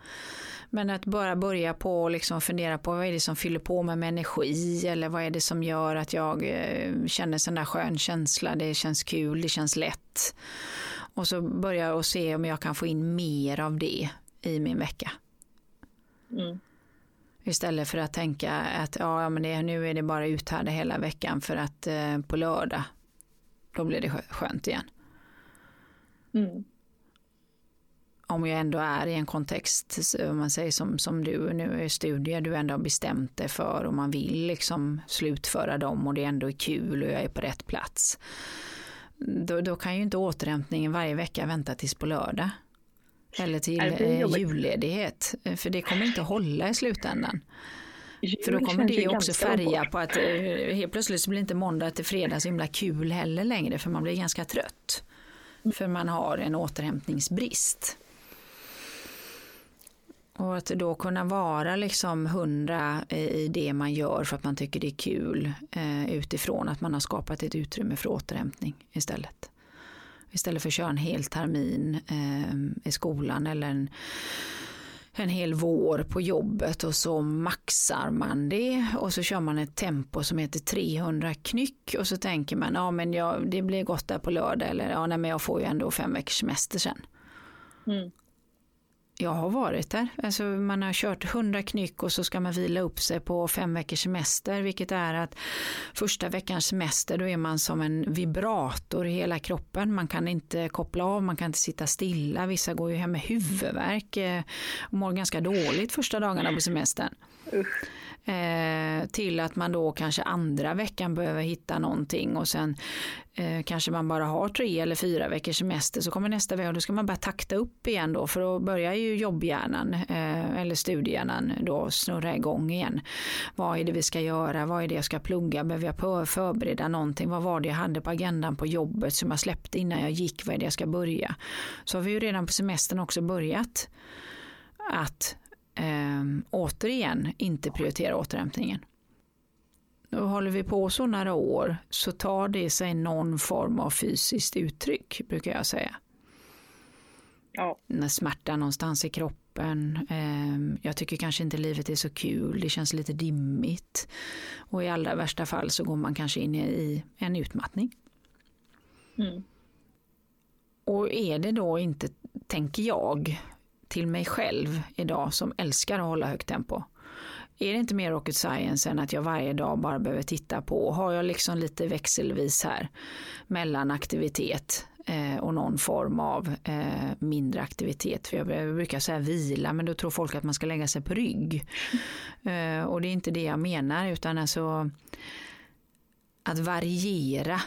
Men att bara börja på och liksom fundera på vad är det som fyller på mig med energi eller vad är det som gör att jag eh, känner sån där skön känsla, det känns kul, det känns lätt. Och så börja och se om jag kan få in mer av det i min vecka. Mm. Istället för att tänka att ja, men det, nu är det bara uthärda hela veckan för att eh, på lördag då blir det skönt igen. Mm. Om jag ändå är i en kontext, om man säger som, som du, nu är studier du ändå har bestämt dig för och man vill liksom slutföra dem och det ändå är kul och jag är på rätt plats. Då, då kan ju inte återhämtningen varje vecka vänta tills på lördag. Eller till eh, julledighet. För det kommer inte hålla i slutändan. För då kommer det också färga på att eh, helt plötsligt så blir inte måndag till fredag så himla kul heller längre för man blir ganska trött. För man har en återhämtningsbrist. Och att då kunna vara liksom hundra i det man gör för att man tycker det är kul eh, utifrån att man har skapat ett utrymme för återhämtning istället. Istället för att köra en hel termin eh, i skolan eller en en hel vår på jobbet och så maxar man det och så kör man ett tempo som heter 300 knyck och så tänker man ja men jag, det blir gott där på lördag eller ja nej, men jag får ju ändå fem veckors semester sen. Mm. Jag har varit där. Alltså man har kört 100 knyck och så ska man vila upp sig på fem veckors semester, vilket är att första veckans semester då är man som en vibrator i hela kroppen. Man kan inte koppla av, man kan inte sitta stilla. Vissa går ju hem med huvudvärk eh, och mår ganska dåligt första dagarna på semestern. Usch. Eh, till att man då kanske andra veckan behöver hitta någonting och sen eh, kanske man bara har tre eller fyra veckors semester så kommer nästa vecka och då ska man bara takta upp igen då för då börjar ju jobbhjärnan eh, eller studiehjärnan då snurra igång igen. Vad är det vi ska göra? Vad är det jag ska plugga? Behöver jag förbereda någonting? Vad var det jag hade på agendan på jobbet som jag släppte innan jag gick? Vad är det jag ska börja? Så har vi ju redan på semestern också börjat att eh, återigen inte prioritera återhämtningen. Och håller vi på så några år så tar det sig någon form av fysiskt uttryck brukar jag säga. Ja. När smärta någonstans i kroppen. Eh, jag tycker kanske inte livet är så kul, det känns lite dimmigt. Och i allra värsta fall så går man kanske in i en utmattning. Mm. Och är det då inte, tänker jag, till mig själv idag som älskar att hålla högt tempo. Är det inte mer rocket science än att jag varje dag bara behöver titta på, har jag liksom lite växelvis här mellan aktivitet eh, och någon form av eh, mindre aktivitet. För jag brukar säga vila, men då tror folk att man ska lägga sig på rygg. Eh, och det är inte det jag menar, utan alltså att variera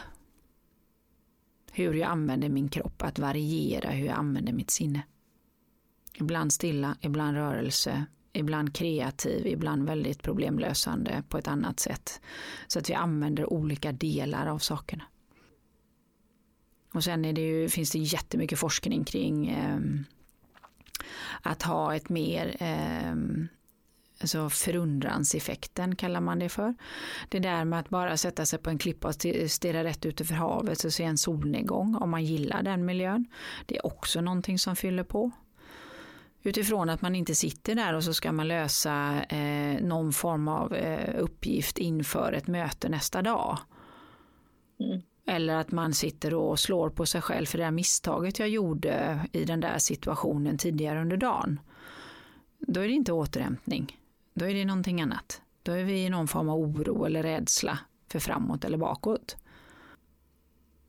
hur jag använder min kropp, att variera hur jag använder mitt sinne. Ibland stilla, ibland rörelse, ibland kreativ, ibland väldigt problemlösande på ett annat sätt. Så att vi använder olika delar av sakerna. Och sen är det ju, finns det jättemycket forskning kring eh, att ha ett mer eh, alltså förundranseffekten kallar man det för. Det där med att bara sätta sig på en klippa och stirra rätt ut över havet och se en solnedgång om man gillar den miljön. Det är också någonting som fyller på. Utifrån att man inte sitter där och så ska man lösa eh, någon form av eh, uppgift inför ett möte nästa dag. Mm. Eller att man sitter och slår på sig själv för det här misstaget jag gjorde i den där situationen tidigare under dagen. Då är det inte återhämtning. Då är det någonting annat. Då är vi i någon form av oro eller rädsla för framåt eller bakåt.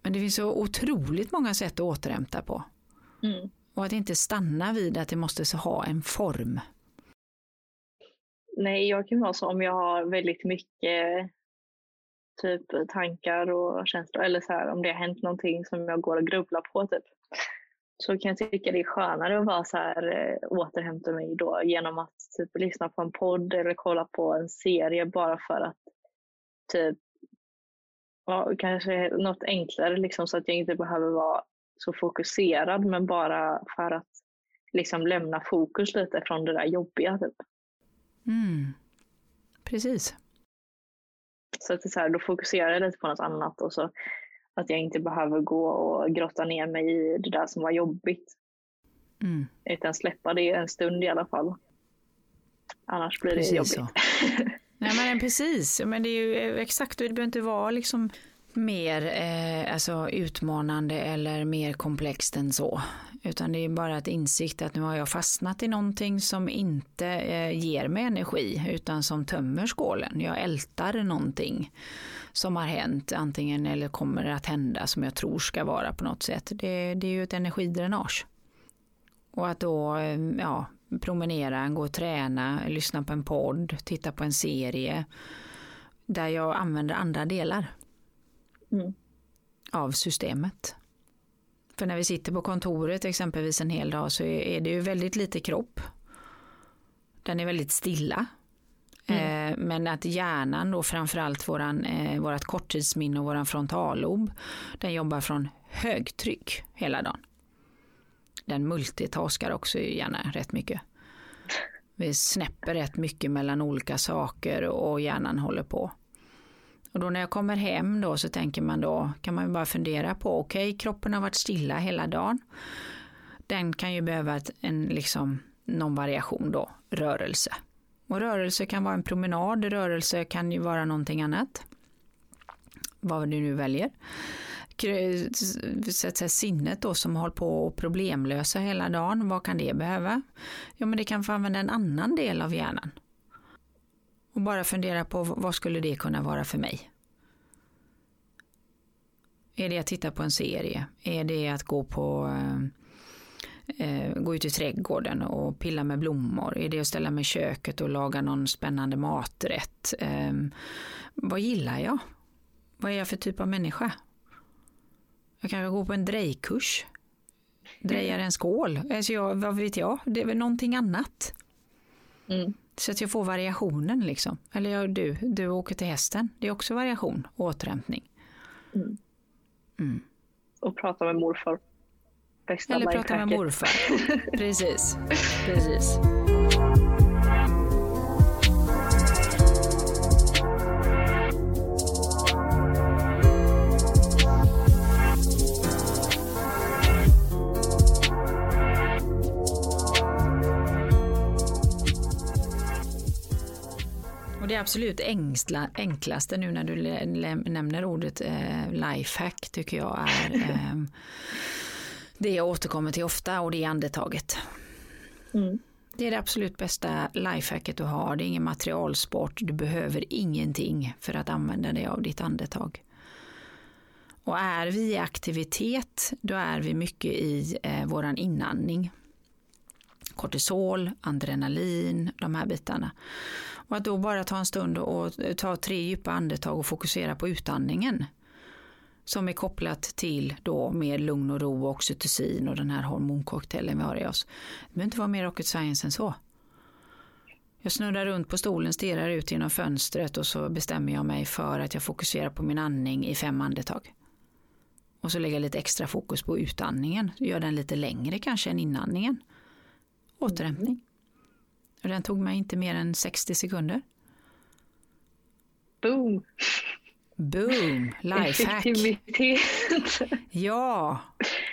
Men det finns så otroligt många sätt att återhämta på. Mm. Och att inte stanna vid att det måste ha en form. Nej, jag kan vara så om jag har väldigt mycket typ tankar och känslor eller så här om det har hänt någonting som jag går och grubblar på typ. Så kan jag tycka det är skönare att vara så här, eh, återhämta mig då genom att typ lyssna på en podd eller kolla på en serie bara för att typ ja, kanske något enklare liksom så att jag inte behöver vara så fokuserad men bara för att liksom lämna fokus lite från det där jobbiga. Typ. Mm. Precis. Så att det är så här, då fokuserar jag lite på något annat och så att jag inte behöver gå och grotta ner mig i det där som var jobbigt. Mm. Utan släppa det en stund i alla fall. Annars blir precis det jobbigt. Så. Nej men precis, men det är ju exakt, det behöver inte vara liksom mer eh, alltså utmanande eller mer komplext än så. Utan det är bara ett insikt att nu har jag fastnat i någonting som inte eh, ger mig energi utan som tömmer skålen. Jag ältar någonting som har hänt antingen eller kommer att hända som jag tror ska vara på något sätt. Det, det är ju ett energidränage. Och att då eh, ja, promenera, gå och träna, lyssna på en podd, titta på en serie där jag använder andra delar mm. av systemet. För när vi sitter på kontoret exempelvis en hel dag så är det ju väldigt lite kropp. Den är väldigt stilla. Mm. Eh, men att hjärnan då framförallt våran, eh, vårat korttidsminne och våran frontallob den jobbar från högtryck hela dagen. Den multitaskar också gärna rätt mycket. Vi snäpper rätt mycket mellan olika saker och hjärnan håller på. Och då när jag kommer hem då så tänker man då, kan man ju bara fundera på, okej okay, kroppen har varit stilla hela dagen. Den kan ju behöva en, liksom, någon variation då, rörelse. Och rörelse kan vara en promenad, rörelse kan ju vara någonting annat. Vad du nu väljer. Så att säga, sinnet då som håller på att problemlösa hela dagen, vad kan det behöva? Jo men det kan få använda en annan del av hjärnan. Och bara fundera på vad skulle det kunna vara för mig? Är det att titta på en serie? Är det att gå på eh, eh, gå ut i trädgården och pilla med blommor? Är det att ställa mig i köket och laga någon spännande maträtt? Eh, vad gillar jag? Vad är jag för typ av människa? Jag kanske går på en drejkurs. Drejar en skål. Alltså jag, vad vet jag? Det är väl någonting annat. Mm. Så att jag får variationen liksom. Eller jag, du, du åker till hästen. Det är också variation och återhämtning. Mm. Mm. Och prata med morfar. Bästa Eller prata med morfar. Precis. Precis. Absolut enkla, enklaste nu när du nämner ordet eh, lifehack tycker jag är eh, det jag återkommer till ofta och det är andetaget. Mm. Det är det absolut bästa lifehacket du har. Det är ingen materialsport. Du behöver ingenting för att använda dig av ditt andetag. Och är vi i aktivitet, då är vi mycket i eh, våran inandning. Kortisol, adrenalin, de här bitarna. Och att då bara ta en stund och ta tre djupa andetag och fokusera på utandningen. Som är kopplat till då med lugn och ro och oxytocin och den här hormoncocktailen vi har i oss. Det behöver inte vara mer rocket science än så. Jag snurrar runt på stolen, stirrar ut genom fönstret och så bestämmer jag mig för att jag fokuserar på min andning i fem andetag. Och så lägger jag lite extra fokus på utandningen. Gör den lite längre kanske än inandningen. Återhämtning. Och den tog mig inte mer än 60 sekunder. Boom! Boom! Lifehack. Effektivitet. Ja,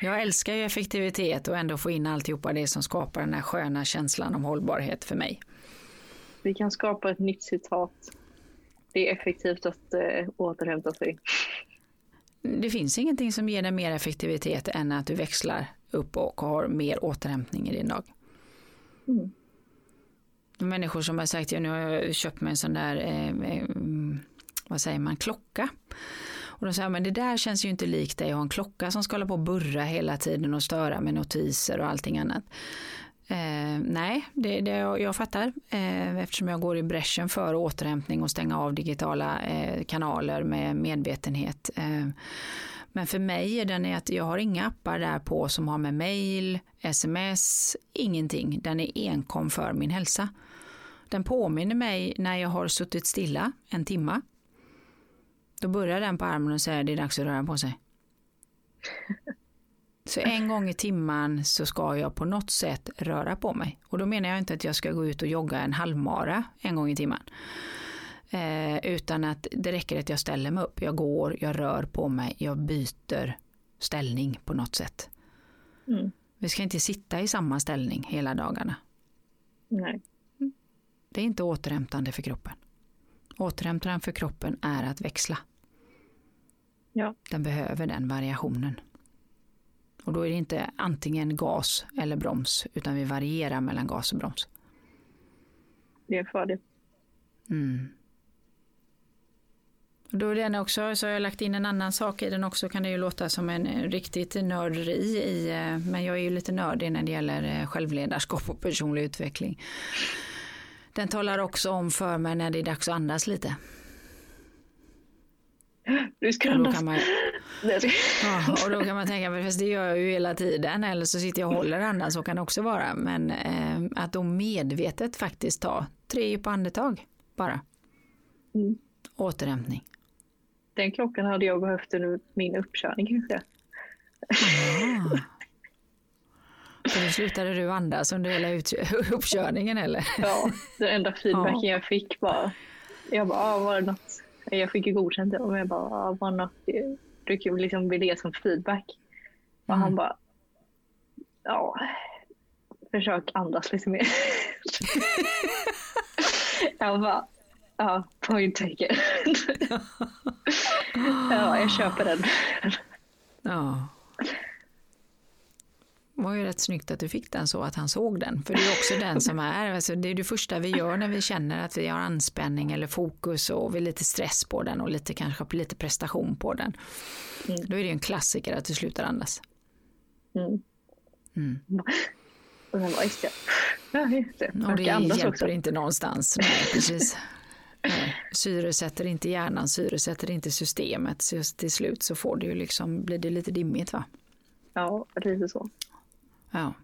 jag älskar ju effektivitet och ändå få in alltihopa det som skapar den här sköna känslan om hållbarhet för mig. Vi kan skapa ett nytt citat. Det är effektivt att äh, återhämta sig. Det finns ingenting som ger dig mer effektivitet än att du växlar upp och har mer återhämtning i din dag. Mm. Människor som har sagt, ja, nu har jag köpt mig en sån där, eh, eh vad säger man, klocka. Och de säger, men det där känns ju inte likt dig att ha en klocka som ska hålla på och burra hela tiden och störa med notiser och allting annat. Eh, nej, det, det jag, jag fattar eh, eftersom jag går i bräschen för återhämtning och stänga av digitala eh, kanaler med medvetenhet. Eh, men för mig är den att jag har inga appar där på som har med mail, sms, ingenting. Den är enkom för min hälsa. Den påminner mig när jag har suttit stilla en timma. Då börjar den på armen och säger det är dags att röra på sig. Så en gång i timman så ska jag på något sätt röra på mig. Och då menar jag inte att jag ska gå ut och jogga en halvmara en gång i timman. Eh, utan att det räcker att jag ställer mig upp, jag går, jag rör på mig, jag byter ställning på något sätt. Mm. Vi ska inte sitta i samma ställning hela dagarna. Nej. Det är inte återhämtande för kroppen. Återhämtande för kroppen är att växla. Ja. Den behöver den variationen. Och då är det inte antingen gas eller broms utan vi varierar mellan gas och broms. Det är fördel. Mm. Och då är den också, så har jag lagt in en annan sak i den också, kan det ju låta som en riktigt nörderi i, eh, men jag är ju lite nördig när det gäller eh, självledarskap och personlig utveckling. Den talar också om för mig när det är dags att andas lite. Du ska andas. Man, ja, och då kan man tänka, fast det gör jag ju hela tiden, eller så sitter jag och håller andan, så kan det också vara. Men eh, att då medvetet faktiskt ta tre djupa andetag bara. Mm. Återhämtning. Den klockan hade jag behövt under min uppkörning kanske. Ah. Så då slutade du andas under hela uppkörningen eller? Ja, den enda feedbacken ja. jag fick var, jag bara, ah, var det något, jag fick ju godkänt men jag bara, ah, var det något, brukar liksom bli det som feedback. Och mm. han bara, ja, försök andas lite mer. jag bara, ja, point taken. ja, jag köper den. ja. Var ju rätt snyggt att du fick den så att han såg den. För det är också den som är, alltså det är det första vi gör när vi känner att vi har anspänning eller fokus och vi lite stress på den och lite kanske lite prestation på den. Mm. Då är det en klassiker att du slutar andas. Mm. Mm. Och sen bara, just det. Ja, just det. Och det hjälper också. inte någonstans. Nej, precis. Nej. Syresätter inte hjärnan, syresätter inte systemet. Så till slut så får det ju liksom, blir det lite dimmigt va? Ja, lite så. Ja.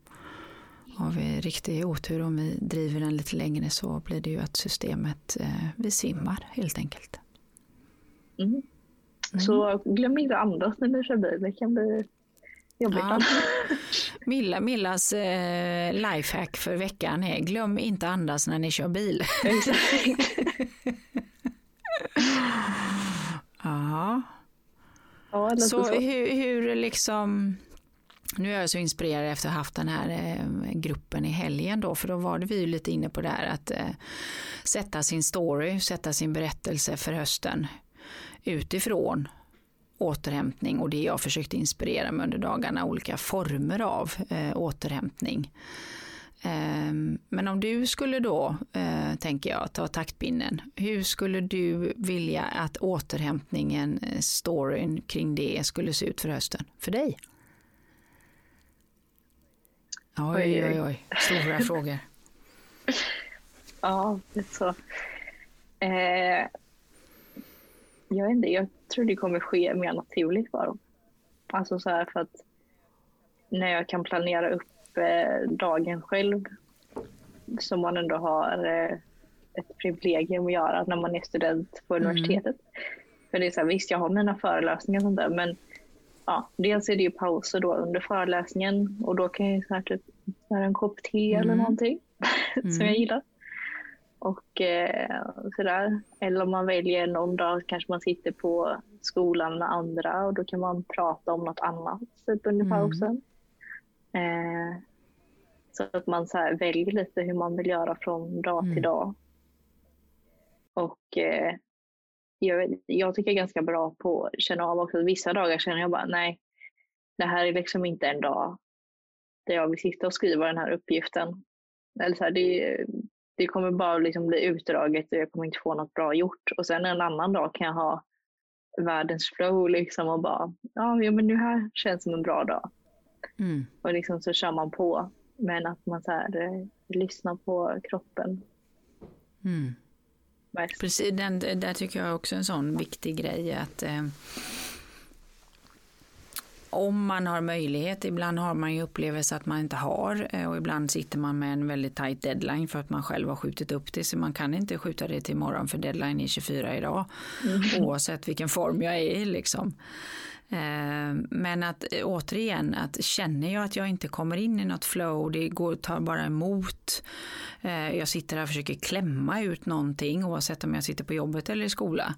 Har vi riktig otur om vi driver den lite längre så blir det ju att systemet eh, vi svimmar helt enkelt. Mm. Mm. Så glöm inte andas när ni kör bil, det kan bli jobbigt. Ja. Milla, Millas eh, lifehack för veckan är glöm inte andas när ni kör bil. ja. ja så, så. Hur, hur liksom nu är jag så inspirerad efter att ha haft den här eh, gruppen i helgen då, för då var det vi ju lite inne på det här att eh, sätta sin story, sätta sin berättelse för hösten utifrån återhämtning och det jag försökte inspirera mig under dagarna, olika former av eh, återhämtning. Ehm, men om du skulle då, eh, tänker jag, ta taktpinnen, hur skulle du vilja att återhämtningen, eh, storyn kring det skulle se ut för hösten, för dig? Oj, oj, oj, stora frågor. Ja, det är så. Eh, jag vet inte, jag tror det kommer ske mer naturligt bara. Alltså så här för att när jag kan planera upp eh, dagen själv som man ändå har eh, ett privilegium att göra när man är student på mm. universitetet. Mm. För det är så här, visst jag har mina föreläsningar och sånt där men ja, dels är det ju pauser då under föreläsningen och då kan jag så här, typ, en kopp te mm. eller någonting mm. som jag gillar. Och eh, sådär. Eller om man väljer någon dag kanske man sitter på skolan med andra och då kan man prata om något annat typ under mm. pausen. Eh, så att man så väljer lite hur man vill göra från dag mm. till dag. Och eh, jag, jag tycker jag är ganska bra på att känna av också. Vissa dagar känner jag bara nej, det här är liksom inte en dag där jag vill sitta och skriva den här uppgiften. Eller så här, det, det kommer bara liksom bli utdraget och jag kommer inte få något bra gjort. Och sen en annan dag kan jag ha världens flow liksom och bara, ja men nu här känns som en bra dag. Mm. Och liksom så kör man på. Men att man så här, eh, lyssnar på kroppen. Mm. Precis, den, där tycker jag också är en sån viktig grej att eh, om man har möjlighet, ibland har man ju upplevelse att man inte har eh, och ibland sitter man med en väldigt tight deadline för att man själv har skjutit upp det så man kan inte skjuta det till imorgon för deadline är 24 idag mm. oavsett vilken form jag är i liksom. Eh, men att eh, återigen, att känner jag att jag inte kommer in i något flow, det går, tar bara emot. Eh, jag sitter här och försöker klämma ut någonting oavsett om jag sitter på jobbet eller i skola.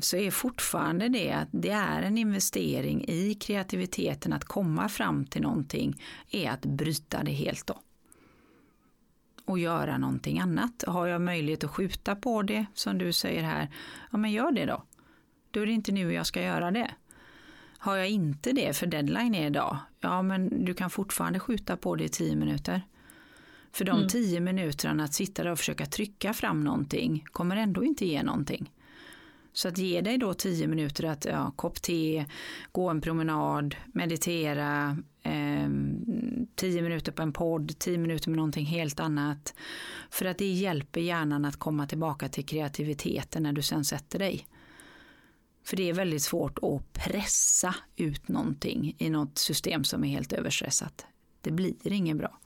Så är fortfarande det att det är en investering i kreativiteten att komma fram till någonting är att bryta det helt då. Och göra någonting annat. Har jag möjlighet att skjuta på det som du säger här, ja men gör det då då är det inte nu jag ska göra det. Har jag inte det, för deadline är idag, ja men du kan fortfarande skjuta på det i tio minuter. För de mm. tio minuterna att sitta där och försöka trycka fram någonting kommer ändå inte ge någonting. Så att ge dig då tio minuter att ja, kopp te, gå en promenad, meditera, eh, tio minuter på en podd, tio minuter med någonting helt annat. För att det hjälper hjärnan att komma tillbaka till kreativiteten när du sen sätter dig. För det är väldigt svårt att pressa ut någonting i något system som är helt överstressat. Det blir inget bra.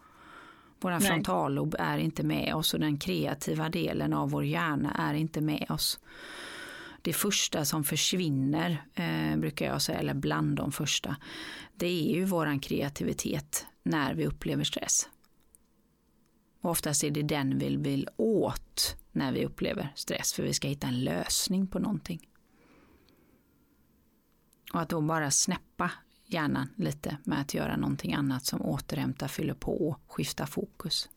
Vår frontallob är inte med oss och den kreativa delen av vår hjärna är inte med oss. Det första som försvinner, eh, brukar jag säga, eller bland de första, det är ju våran kreativitet när vi upplever stress. Och oftast är det den vi vill åt när vi upplever stress, för vi ska hitta en lösning på någonting. Och att då bara snäppa hjärnan lite med att göra någonting annat som återhämtar, fyller på, skiftar fokus.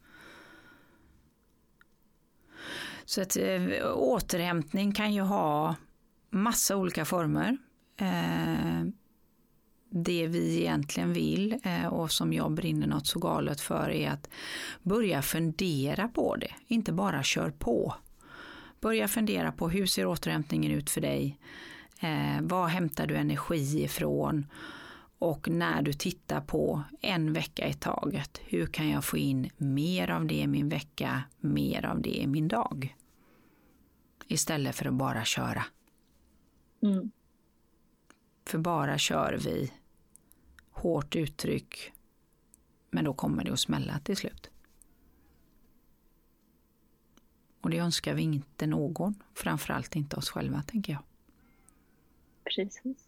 Så att eh, återhämtning kan ju ha massa olika former. Eh, det vi egentligen vill eh, och som jag brinner något så galet för är att börja fundera på det, inte bara kör på. Börja fundera på hur ser återhämtningen ut för dig? Eh, var hämtar du energi ifrån? Och när du tittar på en vecka i taget, hur kan jag få in mer av det i min vecka, mer av det i min dag? Istället för att bara köra. Mm. För bara kör vi, hårt uttryck, men då kommer det att smälla till slut. Och det önskar vi inte någon, framförallt inte oss själva tänker jag. Precis.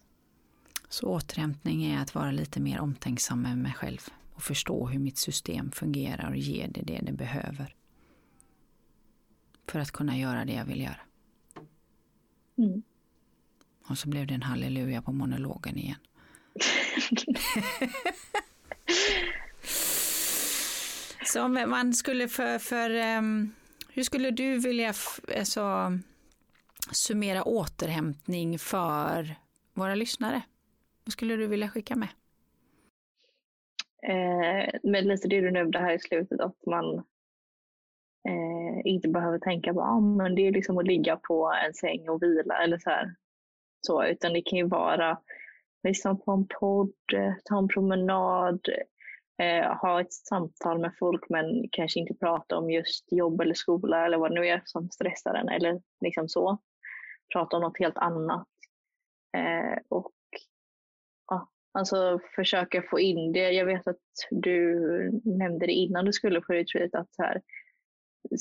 Så återhämtning är att vara lite mer omtänksam med mig själv och förstå hur mitt system fungerar och ge det det det behöver. För att kunna göra det jag vill göra. Mm. Och så blev det en halleluja på monologen igen. Så om man skulle för, för um, hur skulle du vilja alltså, summera återhämtning för våra lyssnare? Vad skulle du vilja skicka med? Eh, med lite det du nämnde här i slutet, att man eh, inte behöver tänka på ah, men det är liksom att ligga på en säng och vila eller så här. Så, utan det kan ju vara lyssna på en podd, eh, ta en promenad, eh, ha ett samtal med folk men kanske inte prata om just jobb eller skola eller vad det nu är som stressar en eller liksom så. Prata om något helt annat. Eh, och ja, alltså försöka få in det. Jag vet att du nämnde det innan du skulle på retreat att här,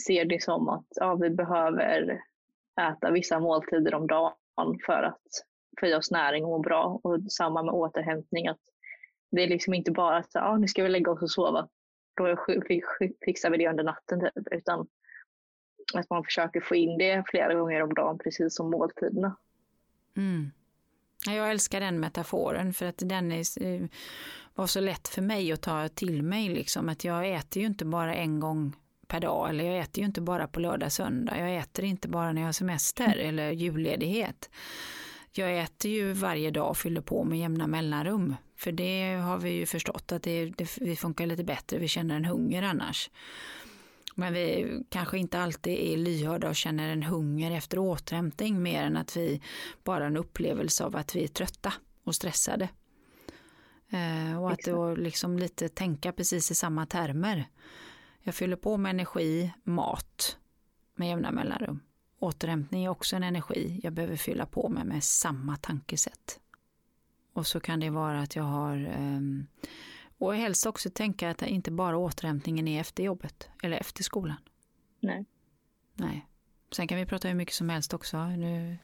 ser det som att ja, vi behöver äta vissa måltider om dagen för att få i oss näring och må bra. Och samma med återhämtning. att Det är liksom inte bara att ah, nu ska vi lägga oss och sova. Då fixar vi det under natten. Typ. Utan att man försöker få in det flera gånger om dagen, precis som måltiderna. Mm. Jag älskar den metaforen för att den är, eh, var så lätt för mig att ta till mig. Liksom. Att jag äter ju inte bara en gång per dag eller jag äter ju inte bara på lördag söndag. Jag äter inte bara när jag har semester eller julledighet. Jag äter ju varje dag och fyller på med jämna mellanrum. För det har vi ju förstått att det, det, vi funkar lite bättre, vi känner en hunger annars. Men vi kanske inte alltid är lyhörda och känner en hunger efter återhämtning mer än att vi bara har en upplevelse av att vi är trötta och stressade. Eh, och att då liksom lite tänka precis i samma termer. Jag fyller på med energi, mat med jämna mellanrum. Återhämtning är också en energi jag behöver fylla på med med samma tankesätt. Och så kan det vara att jag har ehm, och helst också tänka att inte bara återhämtningen är efter jobbet eller efter skolan. Nej. Nej. Sen kan vi prata hur mycket som helst också. Nu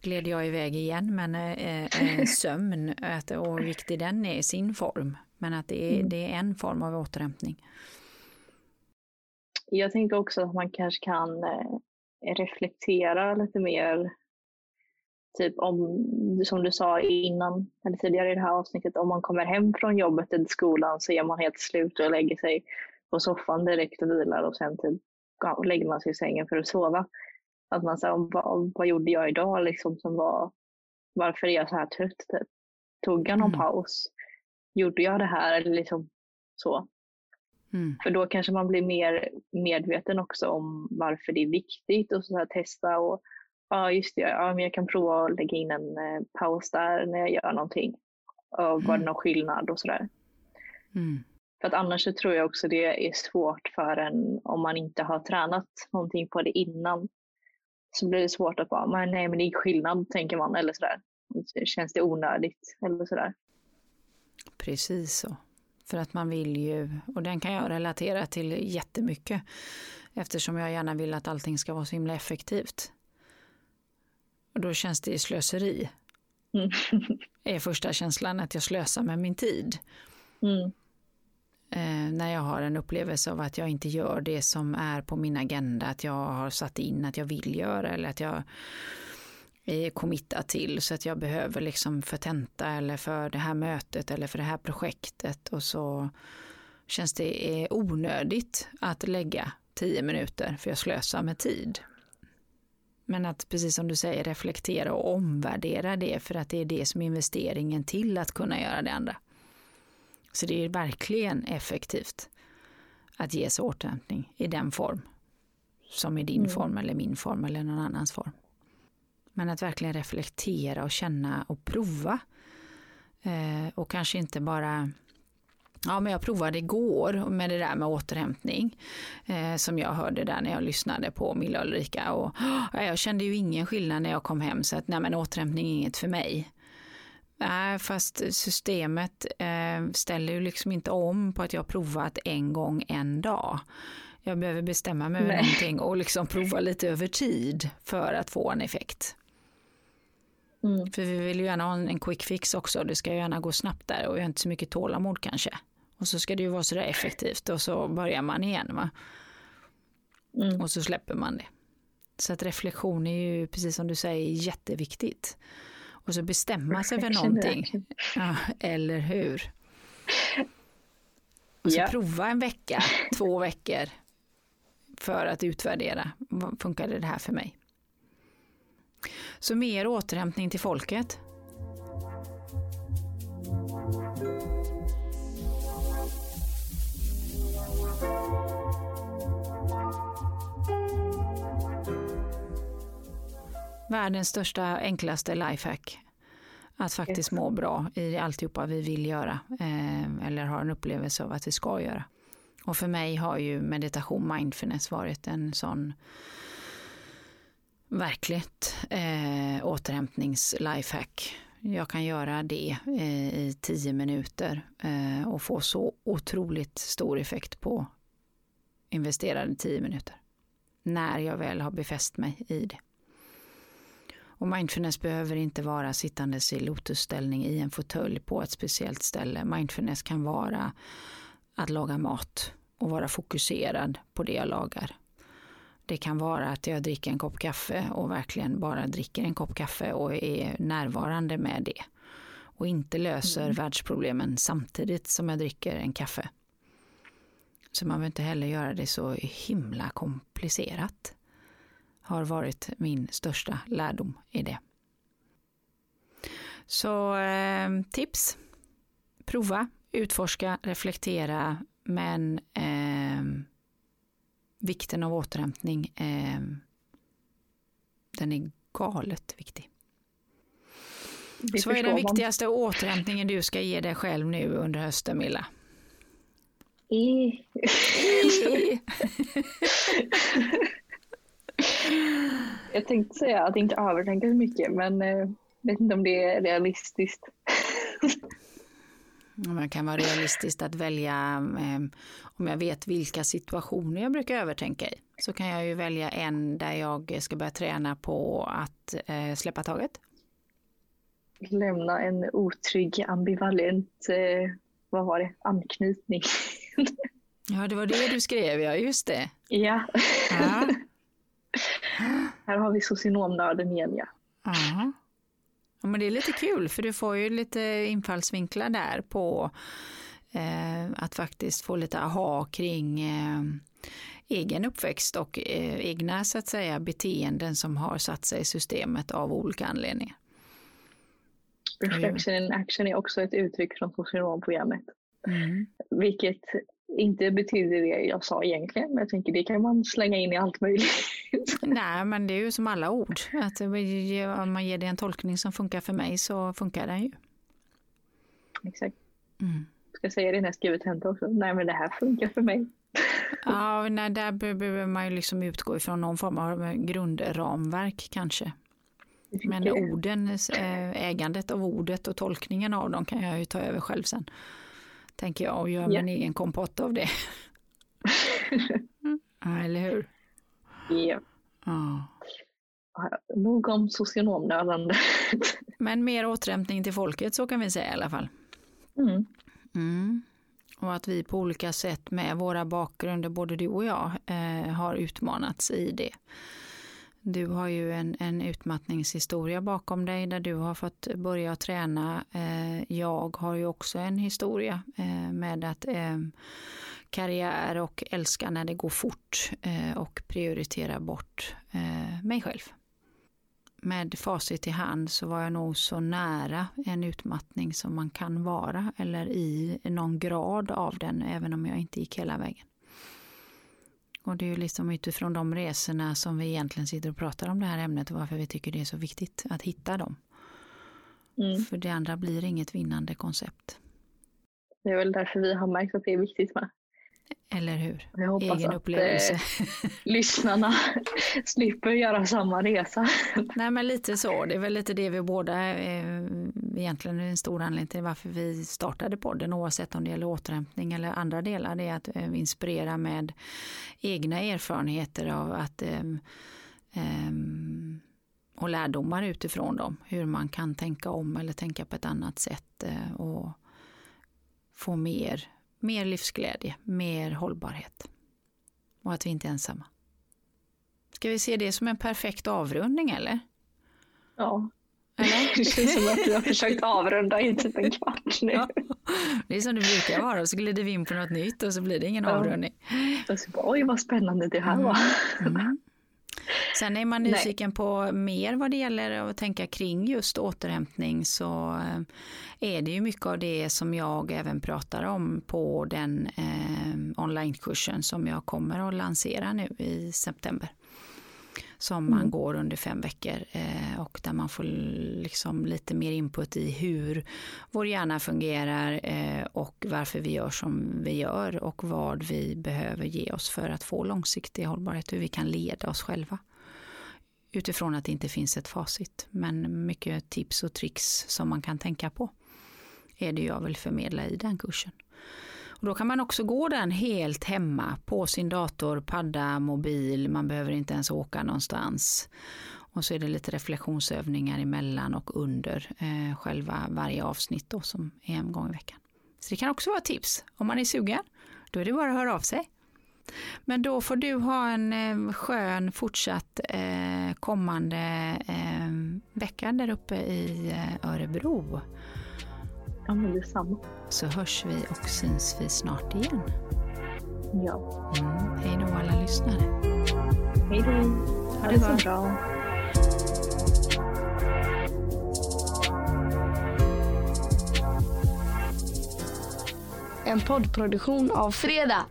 gled jag iväg igen, men eh, eh, sömn och hur viktig den är i sin form. Men att det är, mm. det är en form av återhämtning. Jag tänker också att man kanske kan eh, reflektera lite mer. Typ om, som du sa innan, eller tidigare i det här avsnittet, om man kommer hem från jobbet eller skolan så är man helt slut och lägger sig på soffan direkt och vilar och sen typ, ja, lägger man sig i sängen för att sova. Att man säger, vad, vad gjorde jag idag liksom som var, varför är jag så här trött? Typ? Tog jag någon mm. paus? Gjorde jag det här? Eller liksom så. Mm. För då kanske man blir mer medveten också om varför det är viktigt och så här testa och ja just det, ja, men jag kan prova att lägga in en eh, paus där när jag gör någonting. Och var det mm. någon skillnad och sådär. Mm. För att annars så tror jag också det är svårt för en om man inte har tränat någonting på det innan. Så blir det svårt att bara, men nej men det är skillnad tänker man eller sådär. Känns det onödigt eller sådär. Precis så. För att man vill ju, och den kan jag relatera till jättemycket. Eftersom jag gärna vill att allting ska vara så himla effektivt. Och då känns det slöseri. Mm. är första känslan att jag slösar med min tid. Mm. Eh, när jag har en upplevelse av att jag inte gör det som är på min agenda, att jag har satt in att jag vill göra eller att jag är committad till så att jag behöver liksom för tenta eller för det här mötet eller för det här projektet och så känns det onödigt att lägga tio minuter för jag slösar med tid. Men att precis som du säger reflektera och omvärdera det för att det är det som är investeringen till att kunna göra det andra. Så det är verkligen effektivt att ge sig återhämtning i den form som är din mm. form eller min form eller någon annans form. Men att verkligen reflektera och känna och prova. Eh, och kanske inte bara Ja, men jag provade igår med det där med återhämtning eh, som jag hörde där när jag lyssnade på Milla Ulrika och ja, jag kände ju ingen skillnad när jag kom hem så att nej men återhämtning är inget för mig. Nej, fast systemet eh, ställer ju liksom inte om på att jag provat en gång en dag. Jag behöver bestämma mig för någonting och liksom prova lite över tid för att få en effekt. Mm. För vi vill ju gärna ha en quick fix också. Det ska ju gärna gå snabbt där och jag har inte så mycket tålamod kanske. Och så ska det ju vara sådär effektivt och så börjar man igen va. Mm. Och så släpper man det. Så att reflektion är ju precis som du säger jätteviktigt. Och så bestämma sig för någonting. Ja, eller hur? Och så yeah. prova en vecka, två veckor för att utvärdera. Funkade det här för mig? Så mer återhämtning till folket. Världens största, enklaste lifehack. Att faktiskt må bra i alltihopa vi vill göra eh, eller har en upplevelse av att vi ska göra. Och för mig har ju meditation, mindfulness varit en sån verkligt eh, återhämtnings-lifehack. Jag kan göra det eh, i tio minuter eh, och få så otroligt stor effekt på investerade tio minuter. När jag väl har befäst mig i det. Och mindfulness behöver inte vara sittandes i lotusställning i en fåtölj på ett speciellt ställe. Mindfulness kan vara att laga mat och vara fokuserad på det jag lagar. Det kan vara att jag dricker en kopp kaffe och verkligen bara dricker en kopp kaffe och är närvarande med det. Och inte löser mm. världsproblemen samtidigt som jag dricker en kaffe. Så man behöver inte heller göra det så himla komplicerat har varit min största lärdom i det. Så eh, tips. Prova, utforska, reflektera, men eh, vikten av återhämtning, eh, den är galet viktig. Så vad är den viktigaste man. återhämtningen du ska ge dig själv nu under hösten, Milla? I. I. Jag tänkte säga att inte övertänka så mycket men eh, vet inte om det är realistiskt. Det kan vara realistiskt att välja, eh, om jag vet vilka situationer jag brukar övertänka i, så kan jag ju välja en där jag ska börja träna på att eh, släppa taget. Lämna en otrygg, ambivalent, eh, vad var det, anknytning. ja, det var det du skrev, ja, just det. Ja. ja. Här har vi socionomnörden igen ja. Ja. Ja. men det är lite kul för du får ju lite infallsvinklar där på eh, att faktiskt få lite aha kring eh, egen uppväxt och eh, egna så att säga beteenden som har satt sig i systemet av olika anledningar. Reflection in action är också ett uttryck från socionomprogrammet. Mm. Vilket inte betyder det jag sa egentligen, men jag tänker det kan man slänga in i allt möjligt. Nej, men det är ju som alla ord, att om man ger det en tolkning som funkar för mig så funkar den ju. Exakt. Mm. Ska jag säga det när jag skriver tenta också? Nej, men det här funkar för mig. ja, nej, där behöver man ju liksom utgå ifrån någon form av grundramverk kanske. Men orden, eh, ägandet av ordet och tolkningen av dem kan jag ju ta över själv sen tänker jag, och gör yeah. min egen kompott av det. ja, eller hur? Yeah. Ja. Nog om socionomnödandet. Men mer återhämtning till folket, så kan vi säga i alla fall. Mm. Mm. Och att vi på olika sätt med våra bakgrunder, både du och jag, eh, har utmanats i det. Du har ju en, en utmattningshistoria bakom dig där du har fått börja träna. Eh, jag har ju också en historia eh, med att eh, karriär och älska när det går fort och prioritera bort mig själv. Med facit i hand så var jag nog så nära en utmattning som man kan vara eller i någon grad av den även om jag inte gick hela vägen. Och det är ju liksom utifrån de resorna som vi egentligen sitter och pratar om det här ämnet och varför vi tycker det är så viktigt att hitta dem. Mm. För det andra blir inget vinnande koncept. Det är väl därför vi har märkt att det är viktigt med. Eller hur? Jag hoppas Egen att upplevelse. Eh, lyssnarna slipper göra samma resa. Nej men lite så, det är väl lite det vi båda, eh, egentligen är en stor anledning till varför vi startade podden oavsett om det gäller återhämtning eller andra delar, det är att eh, inspirera med egna erfarenheter av att eh, eh, och lärdomar utifrån dem, hur man kan tänka om eller tänka på ett annat sätt eh, och få mer mer livsglädje, mer hållbarhet. Och att vi inte är ensamma. Ska vi se det som en perfekt avrundning eller? Ja. Eller? Det känns som att du har försökt avrunda i typ en kvart nu. Ja, det är som det brukar vara, så glider vi in på något nytt och så blir det ingen ja. avrundning. Bara, Oj vad spännande det här var. Mm. Mm. Sen är man nyfiken Nej. på mer vad det gäller att tänka kring just återhämtning så eh, är det ju mycket av det som jag även pratar om på den eh, onlinekursen som jag kommer att lansera nu i september som man mm. går under fem veckor eh, och där man får liksom lite mer input i hur vår hjärna fungerar eh, och varför vi gör som vi gör och vad vi behöver ge oss för att få långsiktig hållbarhet, hur vi kan leda oss själva. Utifrån att det inte finns ett facit, men mycket tips och tricks som man kan tänka på är det jag vill förmedla i den kursen. Och då kan man också gå den helt hemma på sin dator, padda, mobil, man behöver inte ens åka någonstans. Och så är det lite reflektionsövningar emellan och under eh, själva varje avsnitt då, som är en gång i veckan. Så det kan också vara tips om man är sugen. Då är det bara att höra av sig. Men då får du ha en eh, skön fortsatt eh, kommande eh, vecka där uppe i eh, Örebro. Ja, men detsamma. Så hörs vi och syns vi snart igen. Ja. Mm. Hej då alla lyssnare. Hej då. Ha det så bra. En poddproduktion av Fredag.